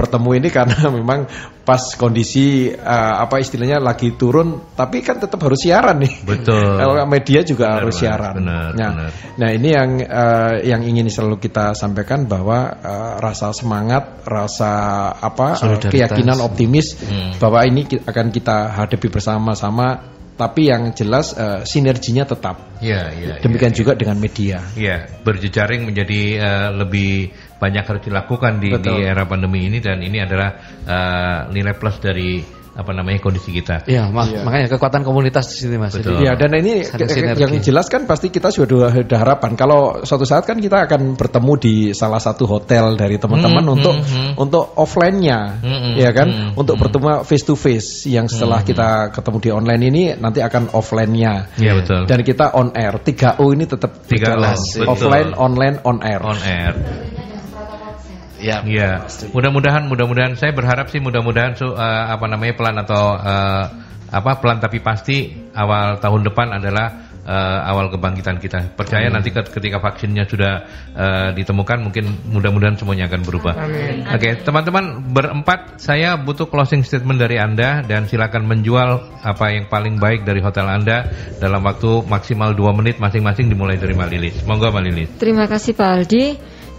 bertemu ini karena memang pas kondisi uh, apa istilahnya lagi turun tapi kan tetap harus siaran nih. Betul. Kalau media juga benar, harus siaran. Benar, nah, benar. nah ini yang uh, yang ingin selalu kita sampaikan bahwa uh, rasa semangat, rasa apa uh, keyakinan optimis hmm. bahwa ini akan kita hadapi bersama-sama tapi yang jelas uh, sinerginya tetap. Ya, ya, Demikian ya, juga dengan media. Ya, berjejaring menjadi uh, lebih banyak harus dilakukan di, di era pandemi ini dan ini adalah uh, nilai plus dari apa namanya kondisi kita. Iya, mak ya. makanya kekuatan komunitas di sini Mas. Iya, dan ini yang jelas kan pasti kita sudah ada harapan kalau suatu saat kan kita akan bertemu di salah satu hotel dari teman-teman hmm, untuk hmm, hmm. untuk offline-nya, hmm, hmm ya kan? Hmm, untuk hmm. bertemu face to face yang setelah hmm, kita ketemu di online ini nanti akan offline-nya. Iya, betul. Dan kita on air. 3O ini tetap 3 Offline, online, on air. On air. Ya, ya. Mudah-mudahan, mudah-mudahan saya berharap sih mudah-mudahan uh, apa namanya pelan atau uh, apa pelan tapi pasti awal tahun depan adalah uh, awal kebangkitan kita. Percaya Amin. nanti ketika vaksinnya sudah uh, ditemukan mungkin mudah-mudahan semuanya akan berubah. Oke, okay, teman-teman berempat saya butuh closing statement dari Anda dan silakan menjual apa yang paling baik dari hotel Anda dalam waktu maksimal 2 menit masing-masing dimulai dari Mbak Lilis. Monggo Mbak Lilis. Terima kasih Pak Aldi.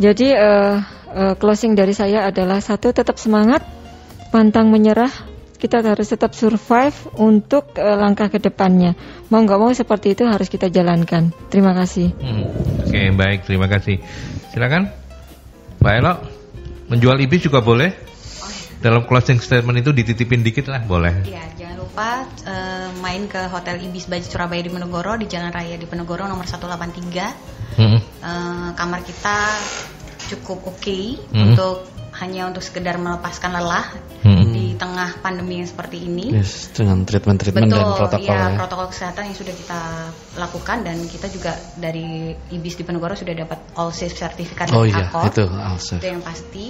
Jadi uh, uh, closing dari saya adalah satu tetap semangat, pantang menyerah. Kita harus tetap survive untuk uh, langkah ke depannya. Mau nggak mau seperti itu harus kita jalankan. Terima kasih. Hmm. Oke, okay, baik, terima kasih. Silakan, Pak Elo. Menjual ibis juga boleh. Dalam closing statement itu dititipin dikit lah, boleh. Iya, jangan lupa uh, main ke Hotel Ibis Baji Surabaya di Penegoro di Jalan Raya di Penegoro nomor 183. Hmm. Uh, kamar kita cukup oke okay hmm. untuk hanya untuk sekedar melepaskan lelah hmm. di tengah pandemi yang seperti ini. Yes, dengan treatment-treatment dan protokol ya, ya. protokol kesehatan yang sudah kita lakukan dan kita juga dari IBIS di Penegoro sudah dapat all safe sertifikat oh, iya, itu all safe. Itu yang pasti.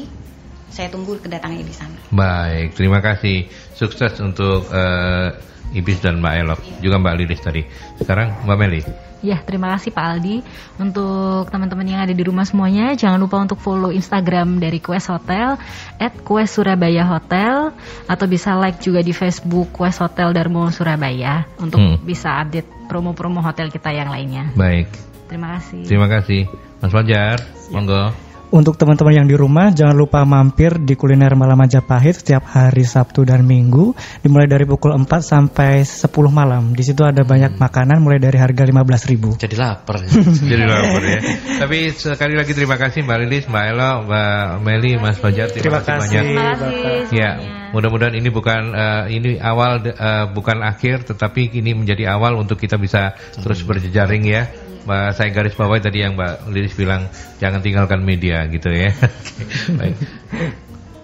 saya tunggu kedatangannya di sana. Baik, terima kasih. Sukses untuk uh, Ibis dan Mbak Elok, juga Mbak Lilis tadi. Sekarang Mbak Meli. Ya, terima kasih Pak Aldi. Untuk teman-teman yang ada di rumah semuanya, jangan lupa untuk follow Instagram dari Quest Hotel, at Quest Surabaya Hotel, atau bisa like juga di Facebook Quest Hotel Darmo Surabaya, untuk hmm. bisa update promo-promo hotel kita yang lainnya. Baik. Terima kasih. Terima kasih. Mas Fajar, monggo. Untuk teman-teman yang di rumah, jangan lupa mampir di kuliner Malam Majapahit setiap hari Sabtu dan Minggu, dimulai dari pukul 4 sampai 10 malam. Di situ ada banyak hmm. makanan mulai dari harga 15.000. Jadi lapar. Jadi lapar ya. Tapi sekali lagi terima kasih Mbak Lilis, Mbak Elo, Mbak Meli, Mas Fajar. Terima, terima kasih banyak. Terima kasih. Ya, mudah-mudahan ini bukan uh, ini awal uh, bukan akhir, tetapi ini menjadi awal untuk kita bisa terus berjejaring ya Mbak saya garis bawahi tadi yang Mbak Lilis bilang jangan tinggalkan media gitu ya. Baik.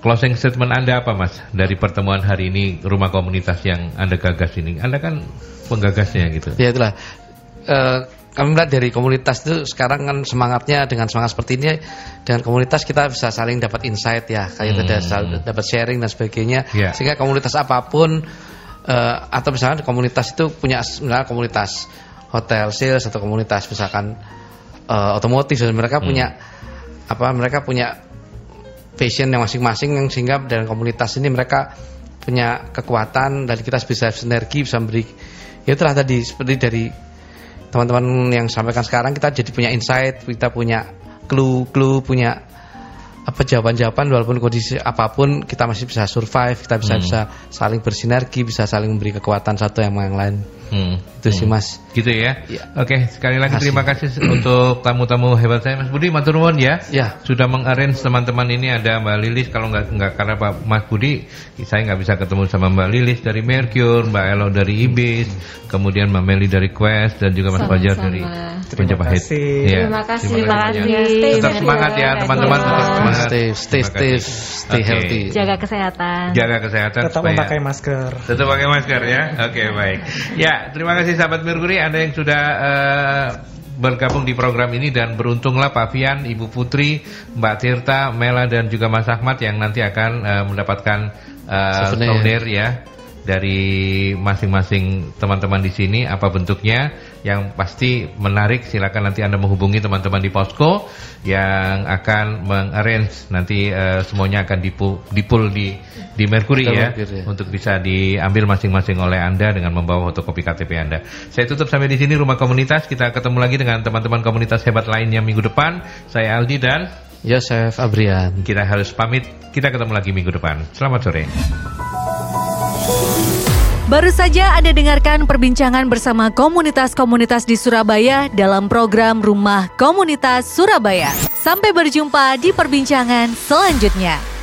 Closing statement Anda apa Mas dari pertemuan hari ini rumah komunitas yang Anda gagas ini? Anda kan penggagasnya gitu. Ya itulah. Uh, kami melihat dari komunitas itu sekarang kan semangatnya dengan semangat seperti ini dengan komunitas kita bisa saling dapat insight ya kayak hmm. dapat sharing dan sebagainya yeah. sehingga komunitas apa pun uh, atau misalnya komunitas itu punya misalnya komunitas hotel sales atau komunitas misalkan uh, otomotif dan mereka hmm. punya apa mereka punya passion yang masing-masing yang sehingga dalam komunitas ini mereka punya kekuatan dan kita bisa sinergi bisa memberi ya itulah tadi seperti dari teman-teman yang sampaikan sekarang kita jadi punya insight kita punya clue-clue punya apa jawaban-jawaban walaupun kondisi apa pun kita masih bisa survive kita bisa hmm. bisa saling bersinergi bisa saling memberi kekuatan satu yang yang lain hmm. itu hmm. sih mas gitu ya, ya. oke sekali lagi terima kasih untuk tamu-tamu hebat saya mas Budi matur nuwun ya ya sudah mengarrange teman-teman ini ada Mbak Lilis kalau nggak nggak karena Pak Mas Budi saya nggak bisa ketemu sama Mbak Lilis dari Mercure Mbak Elo dari Ibis hmm. kemudian Mbak Meli dari Quest dan juga Mas Fajar dari Majapahit ya. terima kasih terima kasih, terima kasih. tetap semangat ya teman-teman tetap semangat stay stay stay stay okay. healthy. Jaga kesehatan. Jaga kesehatan. Tetap supaya memakai masker. Tetap pakai masker ya. Oke okay, baik. Ya terima kasih sahabat Merkuri. Anda yang sudah uh, bergabung di program ini dan beruntunglah Pak Fian, Ibu Putri, Mbak Tirta, Mela dan juga Mas Ahmad yang nanti akan uh, mendapatkan uh, souvenir ya dari masing-masing teman-teman di sini apa bentuknya yang pasti menarik silakan nanti Anda menghubungi teman-teman di Posko yang akan mengarrange nanti uh, semuanya akan dipul dipul di di Mercury ya, ya untuk bisa diambil masing-masing oleh Anda dengan membawa fotokopi KTP Anda. Saya tutup sampai di sini rumah komunitas kita ketemu lagi dengan teman-teman komunitas hebat lainnya minggu depan. Saya Aldi dan Yosef Abrian. Kita harus pamit. Kita ketemu lagi minggu depan. Selamat sore. Baru saja Anda dengarkan perbincangan bersama komunitas-komunitas di Surabaya dalam program Rumah Komunitas Surabaya. Sampai berjumpa di perbincangan selanjutnya.